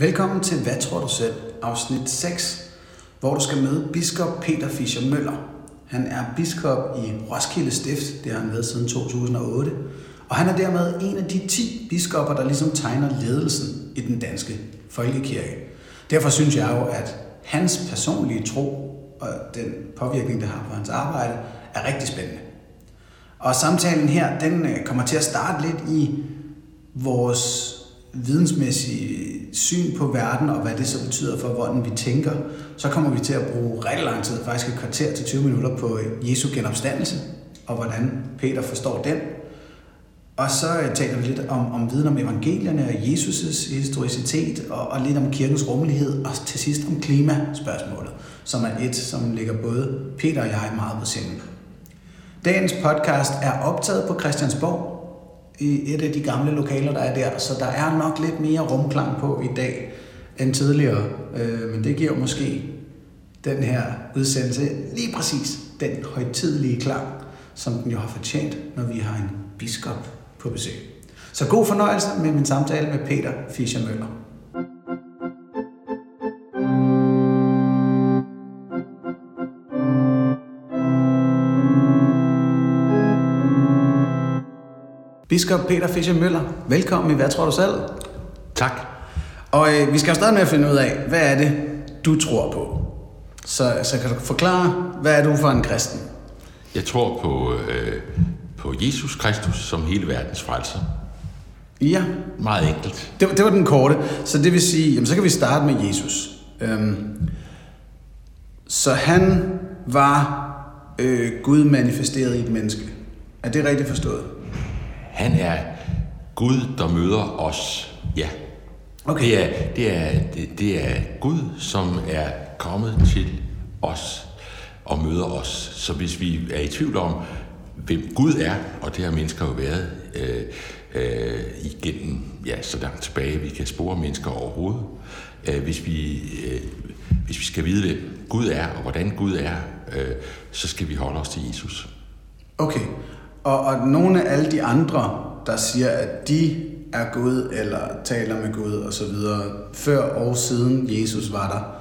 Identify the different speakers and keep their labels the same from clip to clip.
Speaker 1: Velkommen til Hvad tror du selv? afsnit 6, hvor du skal møde biskop Peter Fischer Møller. Han er biskop i Roskilde Stift, det har han været siden 2008, og han er dermed en af de 10 biskopper, der ligesom tegner ledelsen i den danske folkekirke. Derfor synes jeg jo, at hans personlige tro og den påvirkning, det har på hans arbejde, er rigtig spændende. Og samtalen her, den øh, kommer til at starte lidt i vores vidensmæssige syn på verden, og hvad det så betyder for, hvordan vi tænker, så kommer vi til at bruge rigtig lang tid, faktisk et kvarter til 20 minutter på øh, Jesu genopstandelse, og hvordan Peter forstår den. Og så øh, taler vi lidt om, om viden om evangelierne og Jesus' historicitet, og, og lidt om kirkens rummelighed, og til sidst om klimaspørgsmålet, som er et, som ligger både Peter og jeg meget på sinde. Dagens podcast er optaget på Christiansborg, i et af de gamle lokaler, der er der, så der er nok lidt mere rumklang på i dag end tidligere. Øh, men det giver måske den her udsendelse lige præcis den højtidelige klang, som den jo har fortjent, når vi har en biskop på besøg. Så god fornøjelse med min samtale med Peter Fischer Møller. Biskop Peter Fischer Møller, velkommen i Hvad tror du selv?
Speaker 2: Tak.
Speaker 1: Og øh, vi skal jo starte med at finde ud af, hvad er det, du tror på? Så, så kan du forklare, hvad er du for en kristen?
Speaker 2: Jeg tror på, øh, på Jesus Kristus som hele verdens frelser.
Speaker 1: Ja.
Speaker 2: Meget enkelt.
Speaker 1: Det, det var den korte. Så det vil sige, jamen, så kan vi starte med Jesus. Øhm, så han var øh, Gud manifesteret i et menneske. Er det rigtigt forstået?
Speaker 2: Han er Gud, der møder os. Ja.
Speaker 1: Okay.
Speaker 2: Det, er, det, er, det, det er Gud, som er kommet til os og møder os. Så hvis vi er i tvivl om, hvem Gud er, og det har mennesker jo været øh, øh, igennem ja, så langt tilbage, vi kan spore mennesker overhovedet. Øh, hvis, vi, øh, hvis vi skal vide, hvem Gud er, og hvordan Gud er, øh, så skal vi holde os til Jesus.
Speaker 1: Okay. Og, og nogle af alle de andre, der siger, at de er Gud, eller taler med Gud og så videre, før og siden Jesus var der,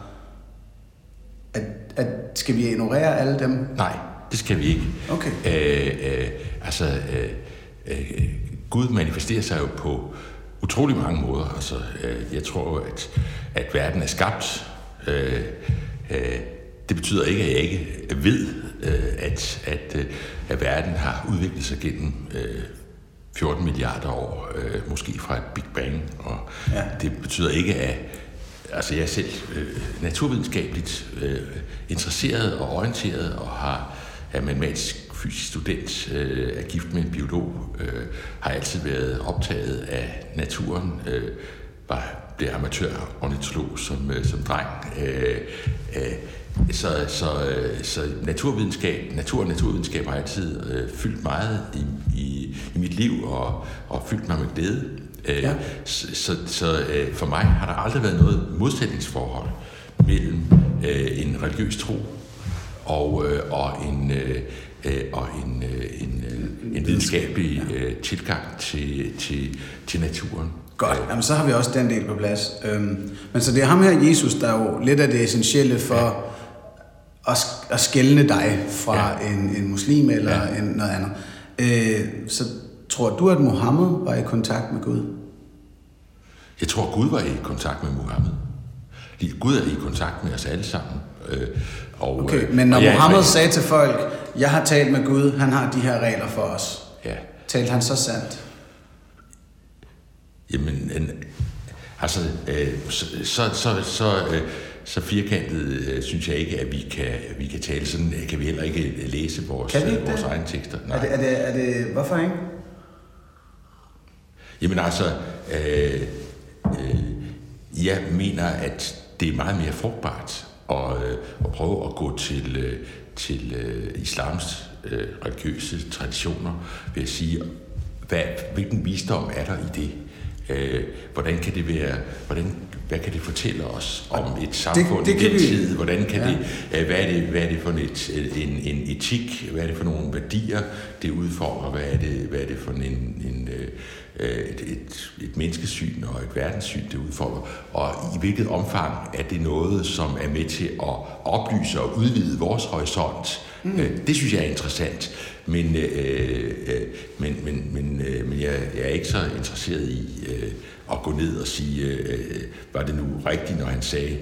Speaker 1: at, at skal vi ignorere alle dem?
Speaker 2: Nej, det skal vi ikke.
Speaker 1: Okay.
Speaker 2: Øh, øh, altså, øh, øh, Gud manifesterer sig jo på utrolig mange måder. Altså, øh, jeg tror, at, at verden er skabt. Øh, øh, det betyder ikke, at jeg ikke ved, øh, at, at, øh, at verden har udviklet sig gennem øh, 14 milliarder år, øh, måske fra et Big Bang. Og
Speaker 1: Ja.
Speaker 2: det betyder ikke, at altså jeg er selv øh, naturvidenskabeligt øh, interesseret og orienteret og har er matematisk fysisk student, øh, er gift med en biolog, øh, har altid været optaget af naturen, øh, var blev amatør ornitolog som, øh, som dreng. Øh, øh, så, så, øh, så naturvidenskab, natur og naturvidenskab har altid øh, fyldt meget i, i, i mit liv og, og fyldt mig med glæde. Øh,
Speaker 1: Ja.
Speaker 2: Så, så, så øh, for mig har der aldrig været noget modsætningsforhold mellem øh, en religiøs tro og, øh, og en, øh, øh, og en, øh, en, øh, en videnskabelig øh, tilgang til, til, til naturen.
Speaker 1: Godt, Jamen, så har vi også den del på plads. Øhm, men så det er ham her, Jesus, der er jo lidt af det essentielle for. At, at skælne dig fra ja. En, en muslim eller ja. En, noget andet. Øh, så tror du, at Mohammed var i kontakt med Gud?
Speaker 2: Jeg tror, Gud var i kontakt med Muhammed. Lige- Gud er i kontakt med os alle sammen. Øh, og,
Speaker 1: Okay,
Speaker 2: øh,
Speaker 1: men når
Speaker 2: og
Speaker 1: Mohammed
Speaker 2: ikke-
Speaker 1: sagde til folk, jeg har talt med Gud, han har de her regler for os.
Speaker 2: Ja,
Speaker 1: Talte han så sandt?
Speaker 2: jamen, en, altså, øh, så, så, så, så, øh, så firkantet øh, synes jeg ikke, at vi kan, vi kan tale sådan. øh, Kan vi heller ikke læse vores,
Speaker 1: Kan vi ikke
Speaker 2: øh, vores
Speaker 1: det?
Speaker 2: egne tekster.
Speaker 1: Er det, er, det, er det, hvorfor ikke?
Speaker 2: Jamen altså, øh, øh, jeg mener, at det er meget mere frugtbart at, øh, at prøve at gå til, øh, til øh, islams øh, religiøse traditioner ved at sige, hvad, hvilken visdom er der i det? Øh, hvordan kan det være, hvordan, hvad kan det fortælle os om et samfund det, det i den vi... tid? Hvordan kan ja. det, hvad er det, hvad er det for et, en, en etik? Hvad er det for nogle værdier, det udfordrer? Hvad er det, hvad er det for en, en, et, et, et menneskesyn og et verdenssyn, det udfordrer? Og i hvilket omfang er det noget, som er med til at oplyse og udvide vores horisont? Mm. Det synes jeg er interessant. Men, øh, øh, men, men, men, øh, men jeg, jeg er ikke så interesseret i øh, at gå ned og sige, øh, var det nu rigtigt, når han sagde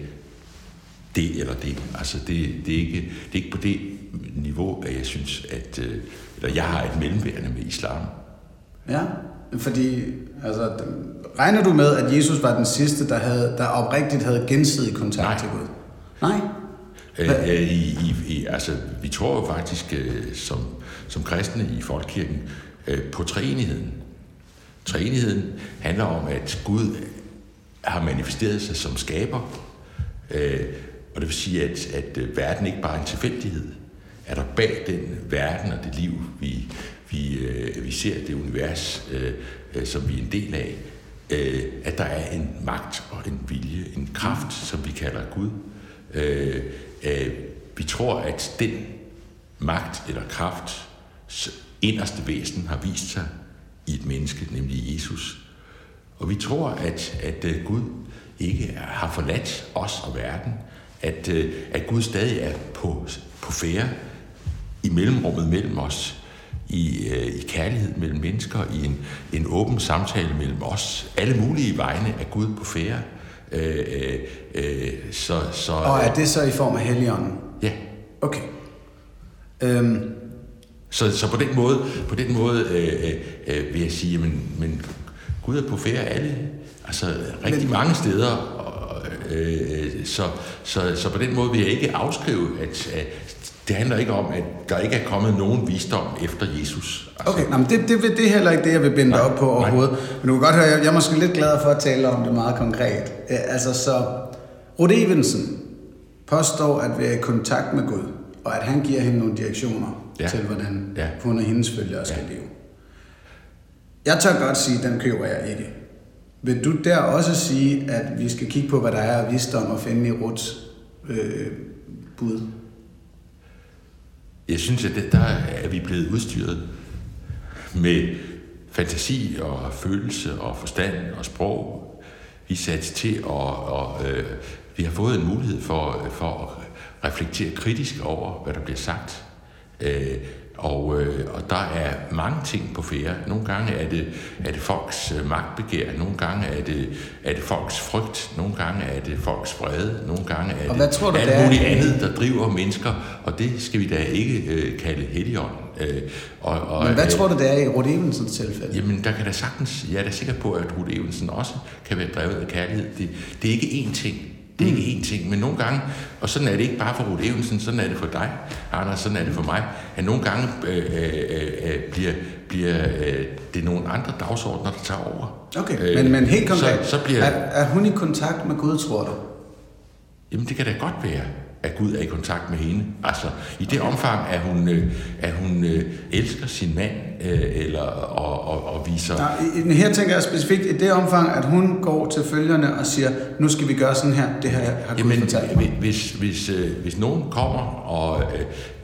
Speaker 2: det eller det. Altså det, det, er, ikke, det er ikke på det niveau, at jeg synes, at øh, eller jeg har et mellemværende med islam.
Speaker 1: Ja, fordi altså, regner du med, at Jesus var den sidste, der, havde, der oprigtigt havde gensidig kontakt
Speaker 2: Nej.
Speaker 1: til Gud? Nej.
Speaker 2: Øh, i, i, i, altså, vi tror jo faktisk øh, som, som kristne i folkekirken øh, på træenigheden treenigheden handler om, at Gud har manifesteret sig som skaber, øh, og det vil sige, at, at øh, verden ikke bare er en tilfældighed. Er der bag den verden og det liv, vi, vi, øh, vi ser, det univers, øh, øh, som vi er en del af, øh, at der er en magt og en vilje, en kraft, som vi kalder Gud. Øh, øh, vi tror, at den magt eller kraft inderste væsen har vist sig i et menneske, nemlig Jesus. Og vi tror, at, at øh, Gud ikke har forladt os og verden, at, øh, at Gud stadig er på, på færre i mellemrummet mellem os, i, øh, i kærlighed mellem mennesker, i en, en åben samtale mellem os. Alle mulige vegne er Gud på færre. Øh, øh, øh, så, så,
Speaker 1: og er det så i form af Helligånden?
Speaker 2: Ja.
Speaker 1: Okay. Øhm,
Speaker 2: så, så på den måde, på den måde øh, øh, vil jeg sige, men, men Gud er på færre alle, altså rigtig men, mange steder, og, øh, så, så, så på den måde vil jeg ikke afskrive, at, at det handler ikke om, at der ikke er kommet nogen visdom efter Jesus.
Speaker 1: Altså, okay, nå, men det, det, det er heller ikke det, jeg vil binde nej, op på overhovedet. Nej. Men du kan godt høre, jeg, jeg er måske lidt glad for at tale om det meget konkret. Altså så, Rud Evensen påstår at være i kontakt med Gud, og at han giver hende nogle direktioner ja. til, hvordan ja. hun og hendes følgere skal ja. leve. Jeg tør godt sige, at den køber jeg ikke. Vil du der også sige, at vi skal kigge på, hvad der er af visdom at finde i Ruts øh, bud?
Speaker 2: Jeg synes, at det, der er vi blevet udstyret med fantasi og følelse og forstand og sprog. Vi sat til at, og, øh, vi har fået en mulighed for, for at reflektere kritisk over, hvad der bliver sagt. Øh, og, øh, og der er mange ting på færre. Nogle gange er det, er det folks øh, magtbegær, nogle gange er det, er det folks frygt, nogle gange er det folks vrede, nogle gange er
Speaker 1: og
Speaker 2: det
Speaker 1: tror du,
Speaker 2: alt muligt andet, der driver mennesker, og det skal vi da ikke øh, kalde helligånd. Øh,
Speaker 1: og, og, Men hvad øh, tror du, det er i Ruth Evensens tilfælde?
Speaker 2: Jamen, der kan da sagtens, jeg er da sikker på, at Ruth Evensen også kan være drevet af kærlighed. Det, det er ikke én ting. Det er mm. ikke én ting, men nogle gange, og sådan er det ikke bare for Ruth Evensen, sådan er det for dig, Anders, sådan er det for mig, at nogle gange øh, øh, øh, bliver, bliver øh, det nogle andre dagsordner, der tager over.
Speaker 1: Okay, øh, men, men helt konkret, så, så bliver, er, er hun i kontakt med Gud, tror du?
Speaker 2: Jamen, det kan da godt være at Gud er i kontakt med hende. Altså, i det omfang, at hun, øh, at hun øh, elsker sin mand, øh, eller, og, og, og viser...
Speaker 1: Nej, her tænker jeg specifikt i det omfang, at hun går til følgerne og siger, nu skal vi gøre sådan her, det her har Gud Jamen, fortalt
Speaker 2: mig. Hvis, hvis, øh, hvis nogen kommer og,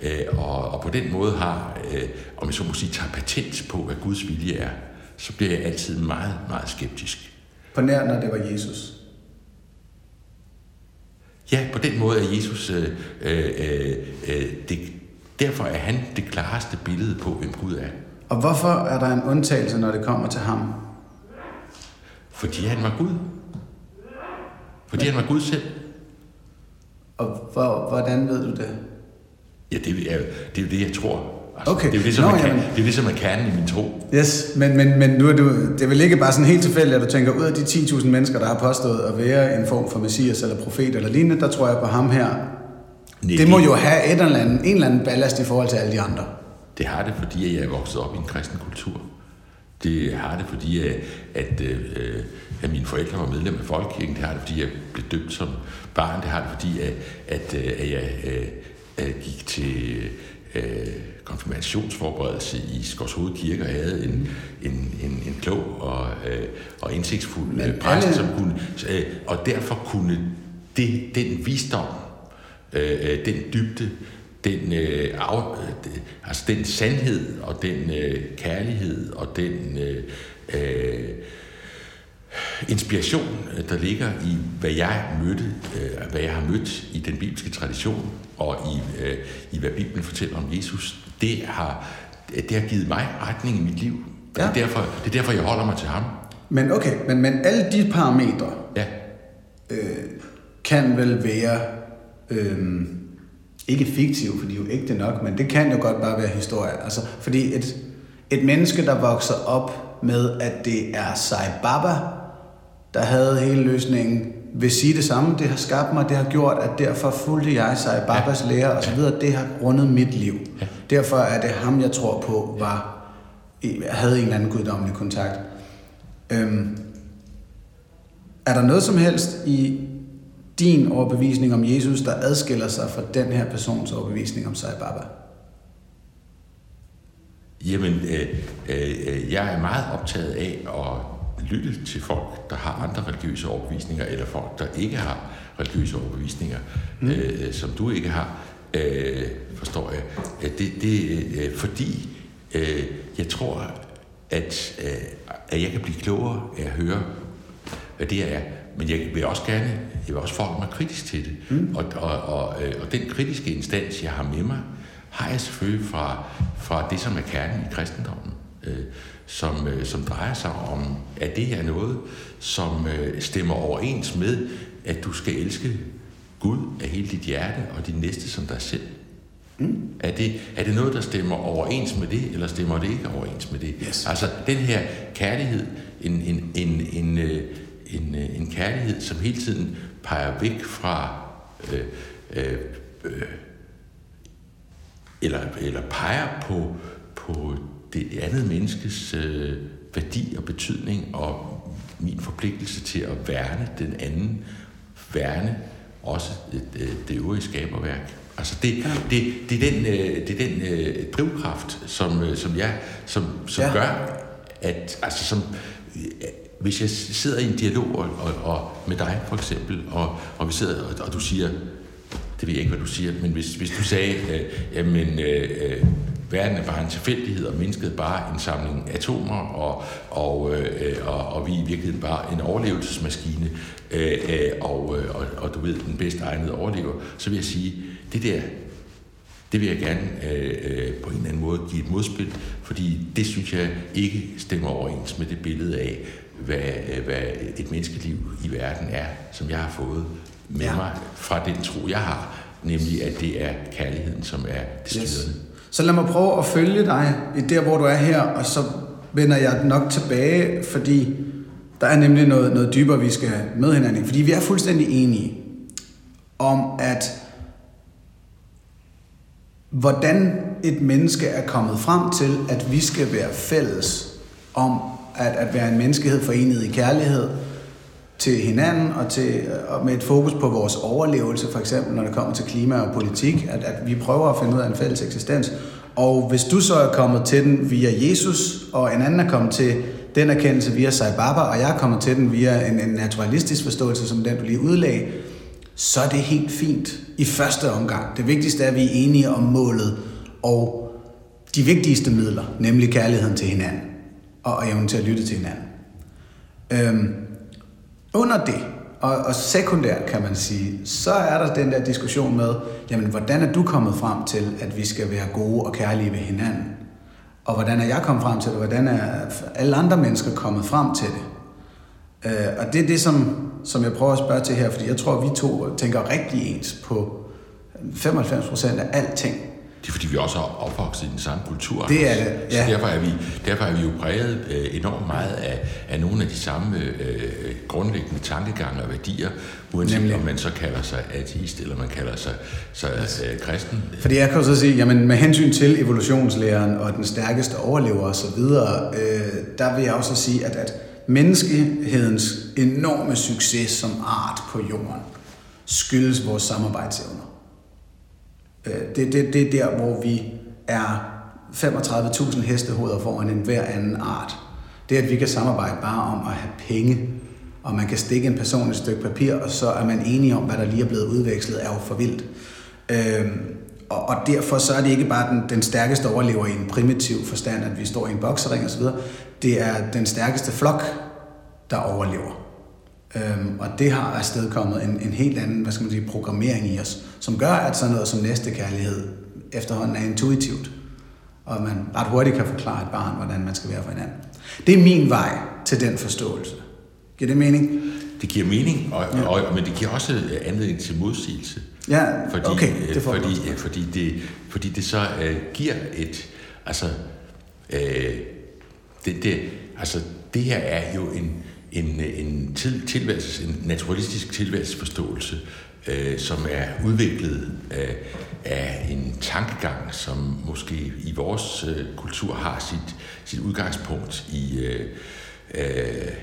Speaker 2: øh, og, og på den måde har, øh, om jeg så må sige, tager patent på, hvad Guds vilje er, så bliver jeg altid meget, meget skeptisk.
Speaker 1: På nær, når det var Jesus?
Speaker 2: Ja, på den måde er Jesus, øh, øh, øh, det, derfor er han det klareste billede på, hvem Gud er.
Speaker 1: Og hvorfor er der en undtagelse, når det kommer til ham?
Speaker 2: Fordi han var Gud. Fordi Men, han var Gud selv.
Speaker 1: Og hvor, hvordan ved du det?
Speaker 2: Ja, det er, det er det, jeg tror.
Speaker 1: Altså, okay.
Speaker 2: Det er jo det, som, Nå, man, kan, det er det, som er kernen i min tro.
Speaker 1: Yes, men, men, men nu er du, det er vel ikke bare sådan helt tilfældigt, at du tænker, ud af de 10.000 mennesker, der har påstået at være en form for messias eller profet eller lignende, der tror jeg på ham her. Nej, det må jo have et eller andet, en eller anden ballast i forhold til alle de andre.
Speaker 2: Det har det, fordi jeg er vokset op i en kristen kultur. Det har det, fordi at, at, øh, at mine forældre var medlem af Folkekirken. Det har det, fordi jeg blev døbt som barn. Det har det, fordi at, at, at jeg at, at gik til øh, konfirmationsforberedelse i Skorshoved Kirke og havde en, en, en, en klog og, øh, og indsigtsfuld øh, præst, alle... som kunne, øh, og derfor kunne det, den visdom, øh, øh den dybde, den, øh, af, øh, altså den sandhed og den øh, kærlighed og den øh, øh, inspiration, der ligger i, hvad jeg mødte, øh, hvad jeg har mødt i den bibelske tradition og i, øh, i hvad Bibelen fortæller om Jesus, det har, det har givet mig retning i mit liv. Ja. Det, er derfor, det er derfor, jeg holder mig til ham.
Speaker 1: Men okay, men, men alle de parametre
Speaker 2: ja.
Speaker 1: øh, kan vel være øh, ikke fiktive, for de er jo ægte nok, men det kan jo godt bare være historie. Altså, fordi et, et menneske, der vokser op med, at det er Sai Baba, der havde hele løsningen, vil sige det samme. Det har skabt mig, det har gjort, at derfor fulgte jeg Sai Babas ja. lære osv. Det har rundet mit liv. Ja. Derfor er det ham, jeg tror på, var havde en eller anden guddommelig kontakt. Øhm, er der noget som helst i din overbevisning om Jesus, der adskiller sig fra den her persons overbevisning om Sai Baba?
Speaker 2: Jamen, øh, øh, jeg er meget optaget af at lytte til folk, der har andre religiøse overbevisninger, eller folk, der ikke har religiøse overbevisninger, mm. øh, som du ikke har, øh, forstår jeg. Det, det øh, fordi øh, jeg tror, at, øh, at jeg kan blive klogere af at høre, hvad det er. Men jeg vil også gerne, jeg vil også forholde mig kritisk til det. Mm. Og, og, og, øh, og den kritiske instans, jeg har med mig, har jeg selvfølgelig fra, fra det, som er kernen i kristendommen, øh, som, øh, som drejer sig om, at det er noget, som øh, stemmer overens med, at du skal elske Gud af hele dit hjerte og din næste som dig selv. Mm. Er, det, er det noget, der stemmer overens med det, eller stemmer det ikke overens med det?
Speaker 1: Yes.
Speaker 2: Altså den her kærlighed, en, en, en, en, øh, en, øh, en kærlighed, som hele tiden peger væk fra, øh, øh, øh, eller, eller peger på, på det andet menneskes øh, værdi og betydning, og min forpligtelse til at værne den anden, værne også det, det, det øvrige skaberværk. Altså det, ja. det, det er den, øh, det er den øh, drivkraft, som, øh, som, jeg, som, som ja. gør, at altså som, øh, hvis jeg sidder i en dialog og, og, og med dig for eksempel, og, og vi sidder, og, og du siger, det ved jeg ikke, hvad du siger, men hvis, hvis du sagde, øh, jamen, øh, øh, verden er bare en tilfældighed, og mennesket bare en samling atomer, og, og, øh, og, og vi er i virkeligheden bare en overlevelsesmaskine, øh, øh, og, øh, og, og du ved, den bedste egnede overlever, så vil jeg sige, det der, det vil jeg gerne øh, øh, på en eller anden måde give et modspil, fordi det synes jeg ikke stemmer overens med det billede af, hvad, hvad et menneskeliv i verden er, som jeg har fået med ja. mig fra den tro, jeg har, nemlig at det er kærligheden, som er det styrende. Yes.
Speaker 1: Så lad mig prøve at følge dig i der, hvor du er her, og så vender jeg nok tilbage, fordi der er nemlig noget, noget dybere, vi skal med hinanden. Fordi vi er fuldstændig enige om, at hvordan et menneske er kommet frem til, at vi skal være fælles om at, at være en menneskehed forenet i kærlighed til hinanden og, til, øh, og med et fokus på vores overlevelse, for eksempel når det kommer til klima og politik, at, at vi prøver at finde ud af en fælles eksistens. Og hvis du så er kommet til den via Jesus, og en anden er kommet til den erkendelse via Sai Baba, og jeg er kommet til den via en, en naturalistisk forståelse, som den du lige udlagde, så er det helt fint i første omgang. Det vigtigste er, at vi er enige om målet og de vigtigste midler, nemlig kærligheden til hinanden og evnen til at lytte til hinanden. Øhm, under det, og, og sekundært kan man sige, så er der den der diskussion med, jamen hvordan er du kommet frem til, at vi skal være gode og kærlige ved hinanden? Og hvordan er jeg kommet frem til det? Hvordan er alle andre mennesker kommet frem til det? Øh, og det er det, som, som jeg prøver at spørge til her, fordi jeg tror, at vi to tænker rigtig ens på 95 procent af alting.
Speaker 2: Det er fordi, vi også er opvokset i den samme kultur.
Speaker 1: Det er det,
Speaker 2: ja. Så derfor er vi, derfor er vi jo præget øh, enormt meget af, af nogle af de samme øh, grundlæggende tankegange og værdier, uanset Nemlig. om man så kalder sig ateist, eller man kalder sig, sig øh, kristen.
Speaker 1: Fordi jeg kan så sige, jamen med hensyn til evolutionslæren og den stærkeste overlever osv., øh, der vil jeg også sige, at, at menneskehedens enorme succes som art på jorden skyldes vores samarbejdsevner. Øh, det, det, det er der, hvor vi er 35.000 hestehoveder foran en hver anden art. Det, at vi kan samarbejde bare om at have penge, og man kan stikke en person et stykke papir, og så er man enige om, hvad der lige er blevet udvekslet, er jo for vildt. Øhm, og, og derfor så er det ikke bare den, den stærkeste overlever i en primitiv forstand, at vi står i en boksering osv. Det er den stærkeste flok, der overlever. Øhm, og det har afstedkommet en, en helt anden hvad skal man sige, programmering i os, som gør, at sådan noget som næstekærlighed efterhånden er intuitivt. Og man ret hurtigt kan forklare et barn, hvordan man skal være for hinanden. Det er min vej til den forståelse. Giver det mening?
Speaker 2: Det giver mening, og, ja. og, men det giver også anledning til modsigelse.
Speaker 1: Ja, fordi, okay, det
Speaker 2: får fordi, fordi, det, fordi det så uh, giver et, altså, uh, det, det, altså, det her er jo en, en, en til, tilværelses, en naturalistisk tilværelsesforståelse, uh, som er udviklet uh, af en tankegang, som måske i vores uh, kultur har sit, sit udgangspunkt i, uh, uh,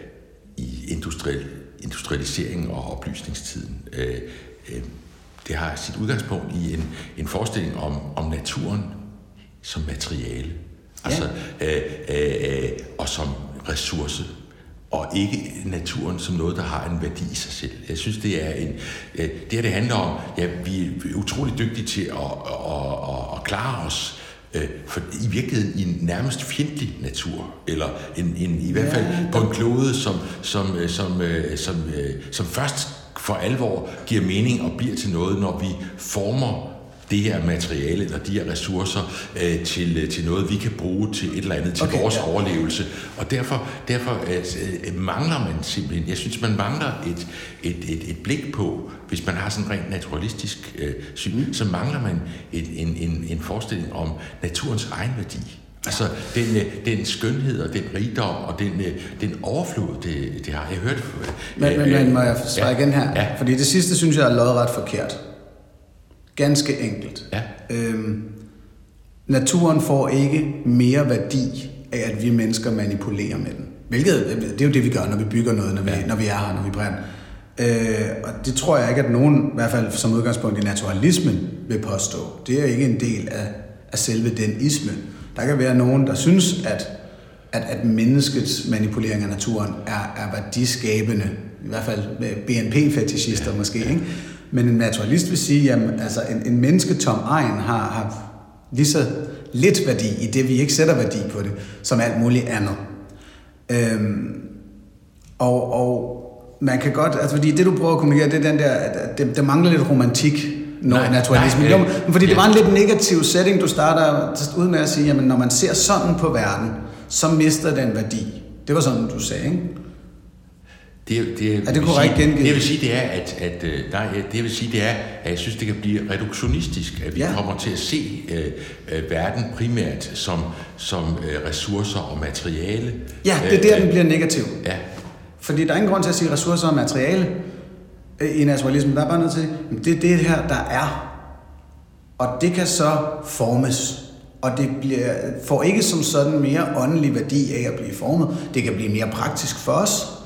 Speaker 2: i industriel, industrialisering og oplysningstiden. Uh, uh, det har sit udgangspunkt i en, en forestilling om, om naturen som materiale. Altså, ja. øh, øh, øh, og som ressource. Og ikke naturen som noget, der har en værdi i sig selv. Jeg synes, det er en... Øh, det her, det handler om, ja, vi er utrolig dygtige til at, at, at, at klare os øh, for i virkeligheden i en nærmest fjendtlig natur, eller en, en, i hvert fald ja. på en klode, som, som, øh, som, øh, som, som først for alvor giver mening og bliver til noget, når vi former det her materiale eller de her ressourcer øh, til, øh, til noget, vi kan bruge til et eller andet, til okay, vores ja. overlevelse. Og derfor, derfor øh, mangler man simpelthen, jeg synes, man mangler et, et, et, et blik på, hvis man har sådan rent naturalistisk øh, syn, mm. så mangler man et, en, en, en forestilling om naturens egen værdi. Altså den, øh, den skønhed og den rigdom og den, øh, den overflod, det, det har jeg hørt.
Speaker 1: Men, men, men må jeg svare ja, igen her? Ja. Fordi det sidste synes jeg er lodret forkert. Ganske enkelt. Ja. Øhm, naturen får ikke mere værdi af, at vi mennesker manipulerer med den. Hvilket, det er jo det, vi gør, når vi bygger noget, når vi, ja. når vi er her, når vi brænder. Øh, og det tror jeg ikke, at nogen, i hvert fald som udgangspunkt i naturalismen, vil påstå. Det er ikke en del af, af selve den isme. Der kan være nogen, der synes, at, at, at menneskets manipulering af naturen er, er værdiskabende. I hvert fald BNP-fetishister ja. måske. Ikke? Men en naturalist vil sige, at altså, en, en mennesketom egen har, har lige så lidt værdi i det, vi ikke sætter værdi på det, som alt muligt andet. Øhm, og, og man kan godt, altså fordi det du prøver at kommunikere, det er den der, at det, det mangler lidt romantik nej, naturalisme. Nej, øh, fordi ja. det var en lidt negativ setting, du starter ud med at sige, jamen når man ser sådan på verden, så mister den værdi. Det var sådan, du sagde, ikke?
Speaker 2: Det, det, er det korrekt gengivet? Det vil sige, det er, at, at øh, nej, det vil sige, det er, at jeg synes, det kan blive reduktionistisk, at vi ja. kommer til at se øh, øh, verden primært som, som øh, ressourcer og materiale.
Speaker 1: Ja, det er der, øh, den bliver negativ. Ja. Fordi der er ingen grund til at sige ressourcer og materiale i naturalismen. Der er bare nødt til, det er det her, der er. Og det kan så formes. Og det bliver, får ikke som sådan mere åndelig værdi af at blive formet. Det kan blive mere praktisk for os.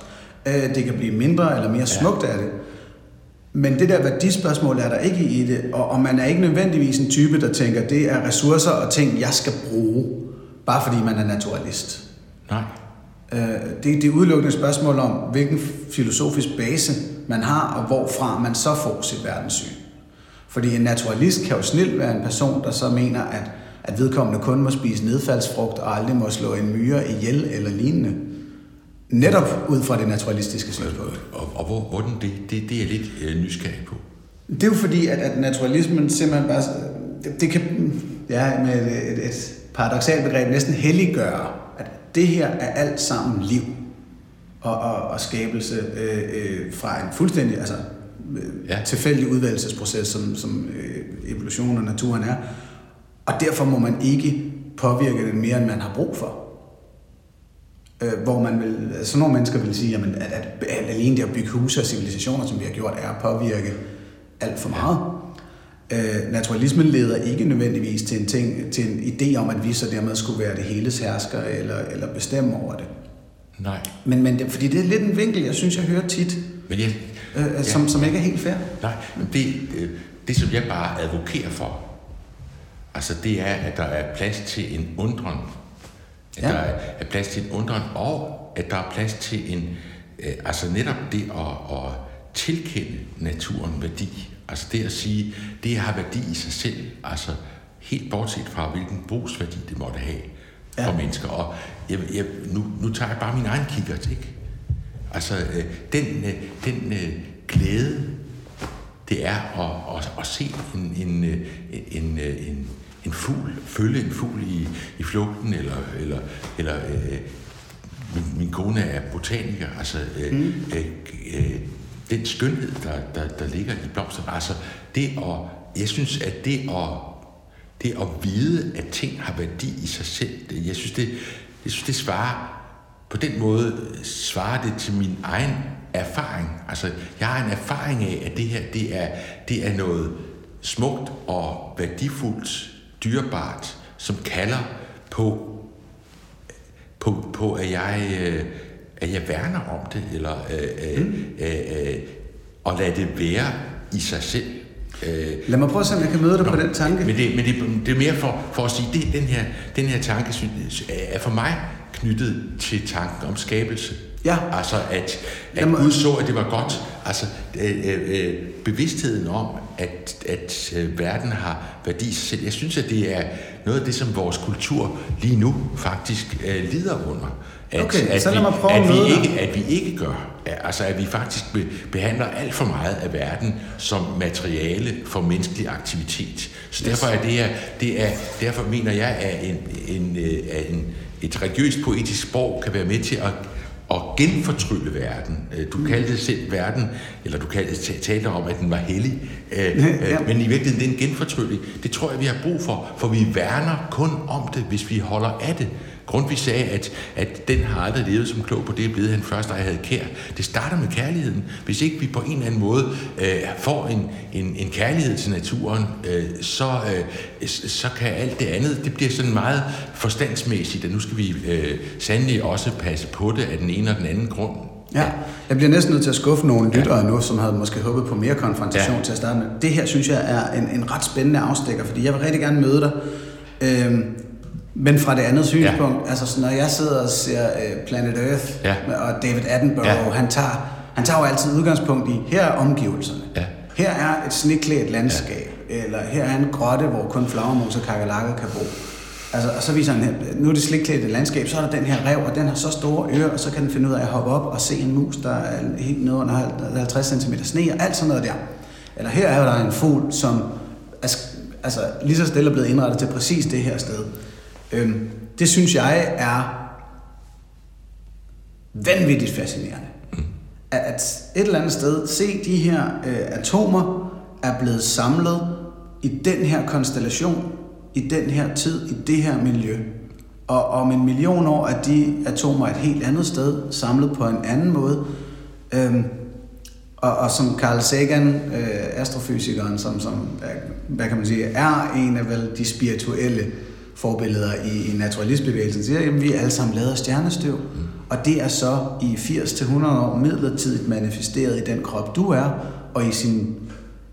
Speaker 1: Øh, det kan blive mindre eller mere smukt af det. Men det der værdispørgsmål er der ikke i det, og, og man er ikke nødvendigvis en type, der tænker, det er ressourcer og ting, jeg skal bruge, bare fordi man er naturalist.
Speaker 2: Nej.
Speaker 1: Øh, det, det er udelukkende et spørgsmål om, hvilken filosofisk base man har, og hvorfra man så får sit verdenssyn. Fordi en naturalist kan jo snilt være en person, der så mener, at, at vedkommende kun må spise nedfaldsfrugt og aldrig må slå en myre ihjel eller lignende. Netop ud fra det naturalistiske synspunkt.
Speaker 2: Og, og hvor, hvordan det, det, det er lidt øh, nysgerrig på?
Speaker 1: Det er jo fordi, at, at naturalismen simpelthen bare... Det, det kan, ja, med et, et, et paradoxalt begreb, næsten helliggøre, at det her er alt sammen liv og, og, og skabelse øh, øh, fra en fuldstændig altså, øh, ja. tilfældig udvalgelsesproces, som, som øh, evolutionen og naturen er. Og derfor må man ikke påvirke den mere, end man har brug for. Øh, hvor man vil, så nogle mennesker vil sige, jamen, at, at, at alene det at bygge huse og civilisationer, som vi har gjort, er at påvirke alt for meget. Øh, naturalismen leder ikke nødvendigvis til en, ting, til en idé om, at vi så dermed skulle være det heles hersker eller, eller bestemme over det.
Speaker 2: Nej.
Speaker 1: Men, men det, fordi det er lidt en vinkel, jeg synes, jeg hører tit, men jeg, øh, ja, som, som ikke er helt fair.
Speaker 2: Nej, men det, øh, det som jeg bare advokerer for, Altså det er, at der er plads til en undren. At
Speaker 1: Ja.
Speaker 2: der er, plads til en undren, og at der er plads til en... Øh, altså netop det at, at tilkende naturen værdi. Altså det at sige, det har værdi i sig selv. Altså helt bortset fra, hvilken brugsværdi det måtte have
Speaker 1: Ja.
Speaker 2: for mennesker. Og jeg, jeg, nu, nu tager jeg bare min egen kikkert, ikke? Altså øh, den, øh, den øh, glæde, det er at, at, at se en, en, øh, en, øh, en, en fugl, følge en fugl i, i flugten, eller, eller, eller øh, min, min kone er botaniker, altså øh, mm. øh, øh, den skønhed, der, der, der ligger i blomsterne, altså det at, jeg synes, at det at, det at vide, at ting har værdi i sig selv, det, jeg synes, det, jeg synes, det svarer, på den måde svarer det til min egen erfaring. Altså, jeg har en erfaring af, at det her, det er, det er noget smukt og værdifuldt, dyrebart, som kalder på på, på at, jeg, øh, at jeg værner om det, eller øh, øh, øh, øh, og lade det være i sig selv. Øh,
Speaker 1: Lad mig prøve at se, om jeg kan møde dig på den tanke.
Speaker 2: men det, men det, det er mere for, for at sige, det, den, her, den her tanke synes, er for mig knyttet til tanken om skabelse.
Speaker 1: Ja.
Speaker 2: Altså, at, at Gud så, at det var godt. Altså, øh, øh, bevidstheden om, at, at øh, verden har værdi selv. Jeg synes, at det er noget af det, som vores kultur lige nu faktisk øh, lider under. At,
Speaker 1: Okay,
Speaker 2: at
Speaker 1: så lad
Speaker 2: vi,
Speaker 1: mig prøve at
Speaker 2: at vi ikke, at vi ikke gør. Altså, at vi faktisk be, behandler alt for meget af verden som materiale for menneskelig aktivitet. Så derfor er det her, det er, derfor mener jeg, at en, en, øh, at en, et religiøst poetisk sprog kan være med til at at genfortrylle verden. Øh, Du kaldte selv verden, eller du kaldte, talte om, at den var hellig. Øh,
Speaker 1: Ja.
Speaker 2: øh, Men i virkeligheden, det er en genfortrylling. Det tror jeg, vi har brug for, for vi værner kun om det, hvis vi holder af det. Grundtvig sagde, at, at den har aldrig levet som klog på det, blevet han først, da jeg havde kær. Det starter med kærligheden. Hvis ikke vi på en eller anden måde øh, får en, en, en kærlighed til naturen, øh, så, øh, så kan alt det andet, det bliver sådan meget forstandsmæssigt, at nu skal vi øh, sandelig også passe på det af den ene og den anden grund.
Speaker 1: Ja, jeg bliver næsten nødt til at skuffe nogle lyttere nu, som havde måske håbet på mere konfrontation
Speaker 2: Ja.
Speaker 1: til at starte med. Det her synes jeg er en, en ret spændende afstikker, fordi jeg vil rigtig gerne møde dig. Øhm, men fra det andet synspunkt, ja. altså så når jeg sidder og ser øh, Planet Earth,
Speaker 2: Ja.
Speaker 1: og David Attenborough,
Speaker 2: Ja.
Speaker 1: han, tager, han tager jo altid udgangspunkt i, her er omgivelserne.
Speaker 2: Ja.
Speaker 1: Her er et sneklædt landskab, ja. eller her er en grotte, hvor kun flagermus og kakalakker kan bo. Altså, og så viser han, nu er det slikklædte landskab, så er der den her rev, og den har så store ører, og så kan den finde ud af at hoppe op og se en mus, der er helt nede under 50 cm sne, og alt sådan noget der. Eller her er der en fugl, som er, altså, lige så stille er blevet indrettet til præcis det her sted. Øhm, det synes jeg er vanvittigt fascinerende. At, at et eller andet sted se de her øh, atomer er blevet samlet i den her konstellation, i den her tid, i det her miljø. Og om en million år er de atomer et helt andet sted, samlet på en anden måde. Øhm, og, og som Carl Sagan, øh, astrofysikeren, som, som hvad kan man sige, er en af vel de spirituelle forbilleder i, i naturalistbevægelsen, siger, at vi er alle sammen lavet af stjernestøv. Og det er så i 80-100 år midlertidigt manifesteret i den krop, du er, og i sin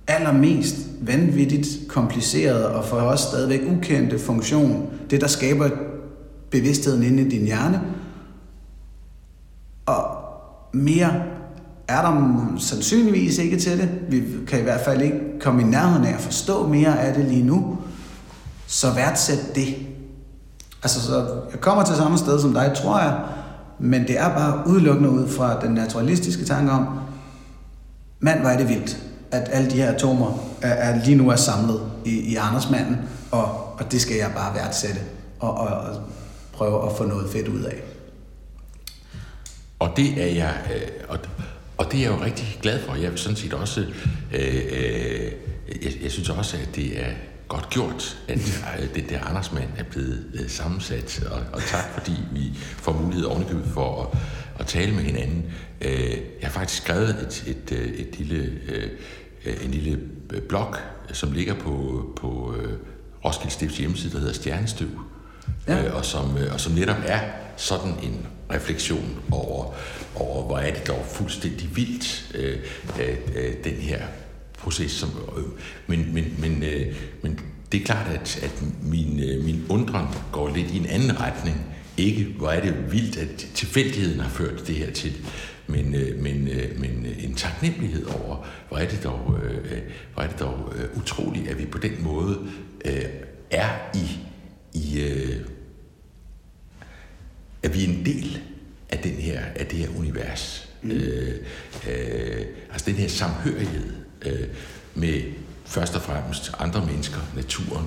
Speaker 1: allermest vanvittigt komplicerede og for os stadigvæk ukendte funktion, det der skaber bevidstheden inde i din hjerne, og mere er der sandsynligvis ikke til det. Vi kan i hvert fald ikke komme i nærheden af at forstå mere af det lige nu. Så værdsæt det. Altså, så jeg kommer til samme sted som dig, tror jeg, men det er bare udelukkende ud fra den naturalistiske tanke om, mand, hvor er det vildt, at alle de her atomer er, er lige nu er samlet i, i Andersmanden, og, og det skal jeg bare værdsætte og, og, og prøve at få noget fedt ud af.
Speaker 2: Og det er jeg, øh, og, og det er jeg jo rigtig glad for. Jeg vil sådan set også, øh, øh, jeg, jeg synes også, at det er godt gjort, at øh, den der Andersmand er blevet øh, sammensat. Og, og tak, fordi vi får mulighed ovenikøbet for at, at tale med hinanden. Øh, jeg har faktisk skrevet et, et, øh, et lille, øh, en lille blog, som ligger på, på øh, Roskilde Stifts hjemmeside, der hedder Stjernestøv.
Speaker 1: Ja.
Speaker 2: Øh, og, som, øh, og som netop er sådan en refleksion over, over hvor er det dog fuldstændig vildt, øh, øh, den her proces. Som, øh, men, men, men, øh, men det er klart, at, at min, øh, min undren går lidt i en anden retning. Ikke, hvor er det vildt, at tilfældigheden har ført det her til, men, øh, men, øh, men en taknemmelighed over, hvor er det dog, hvor er det dog utroligt, at vi på den måde er i, i at vi er en del af, den her, af det her univers. Mm. Øh, øh, altså den her samhørighed øh, med først og fremmest andre mennesker, naturen,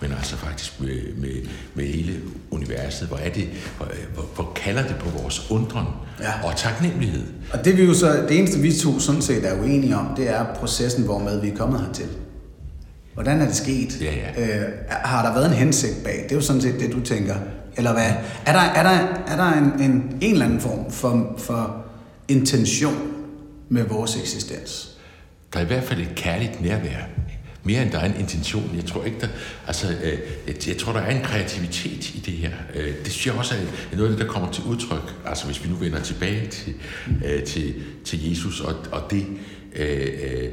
Speaker 2: men altså faktisk med, med, med hele universet. Hvor er det, hvor, hvor, hvor kalder det på vores undren ja. og taknemmelighed.
Speaker 1: Og det, vi jo så, det eneste, vi to sådan set er uenige om, det er processen, hvormed vi er kommet hertil. Hvordan er det sket?
Speaker 2: Ja, ja.
Speaker 1: Øh, har der været en hensigt bag? Det er jo sådan set det, du tænker. Eller hvad? Er der, er der, er der en, en, en eller anden form for, for intention med vores eksistens?
Speaker 2: Der er i hvert fald et kærligt nærvær. Mere end der er en intention. Jeg tror ikke, der, altså, øh, jeg tror, der er en kreativitet i det her. Øh, det synes jeg også er noget af det, der kommer til udtryk. Altså, hvis vi nu vender tilbage til, øh, til, til Jesus og, og det, øh, øh,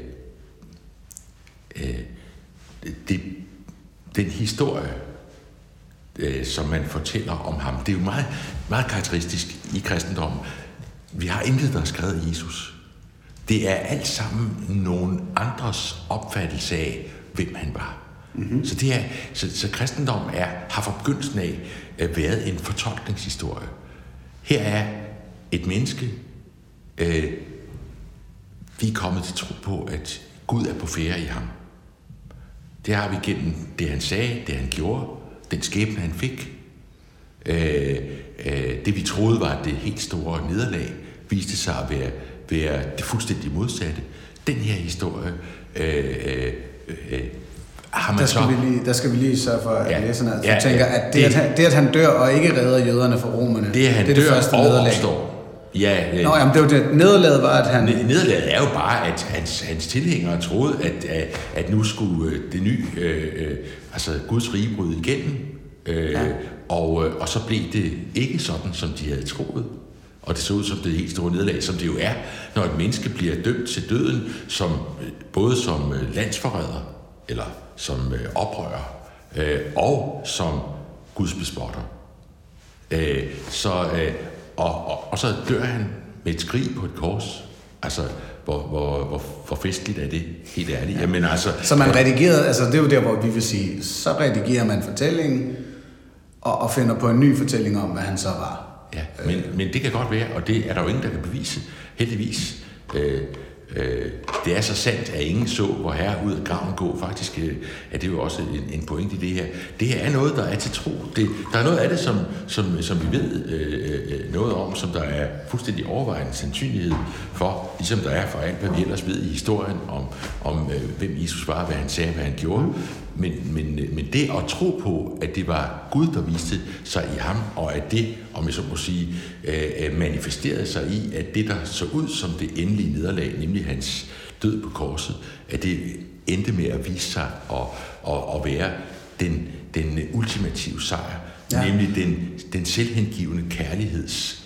Speaker 2: øh det, den historie, øh, som man fortæller om ham, det er jo meget, meget karakteristisk i kristendommen. Vi har intet, der er skrevet af Jesus. Det er alt sammen nogen andres opfattelse af, hvem han var. Mm-hmm. Så, det er, så, så kristendom er, har fra begyndelsen af øh, været en fortolkningshistorie. Her er et menneske, øh, vi er kommet til tro på, at Gud er på færre i ham. Det har vi gennem det, han sagde, det han gjorde, den skæbne, han fik. Øh, øh, det, vi troede var det helt store nederlag, viste sig at være være det fuldstændig modsatte. Den her historie øh, øh, øh, har man
Speaker 1: der skal
Speaker 2: så...
Speaker 1: Vi lige, der skal vi lige sørge for, at ja, læserne altså, ja, tænker, at det, det, at han, det, at han dør og ikke redder jøderne fra romerne,
Speaker 2: det, han
Speaker 1: det er
Speaker 2: dør
Speaker 1: det første
Speaker 2: og
Speaker 1: nederlag.
Speaker 2: opstår. Ja,
Speaker 1: ja. Nå, jamen, det var det. Nederlaget var, at han...
Speaker 2: Nederlaget er jo bare, at hans, hans tilhængere troede, at, at, at nu skulle øh, det nye, øh, øh, altså Guds rige bryde igennem. Øh, ja. og, og så blev det ikke sådan, som de havde troet. Og det så ud som det helt store nederlag, som det jo er, når et menneske bliver dømt til døden, som, både som øh, landsforræder, eller som øh, oprører, øh, og som Guds bespotter. så, og, og, og så dør han med et skrig på et kors. Altså, hvor, hvor, hvor, hvor festligt er det, helt ærligt. Ja. Jamen, altså,
Speaker 1: så man redigerede, altså det er jo der, hvor vi vil sige, så redigerer man fortællingen, og, og finder på en ny fortælling om, hvad han så var.
Speaker 2: Ja, men, øh. men det kan godt være, og det er der jo ingen, der kan bevise, heldigvis. Øh, øh, det er så sandt, at ingen så, hvor herre ud af graven gå. Faktisk øh, er det jo også en, en point i det her. Det her er noget, der er til tro. Det, der er noget af det, som, som, som vi ved øh, øh, øh, noget om, som der er fuldstændig overvejende sandsynlighed for, ligesom der er for alt, hvad vi ellers ved i historien om, om øh, hvem Jesus var, hvad han sagde, hvad han gjorde. Men, men, men det at tro på, at det var Gud, der viste sig i ham, og at det, om jeg så må sige, øh, manifesterede sig i, at det, der så ud som det endelige nederlag, nemlig hans død på korset, at det endte med at vise sig at, at, at være den, den ultimative sejr, ja. nemlig den, den selvhengivende kærligheds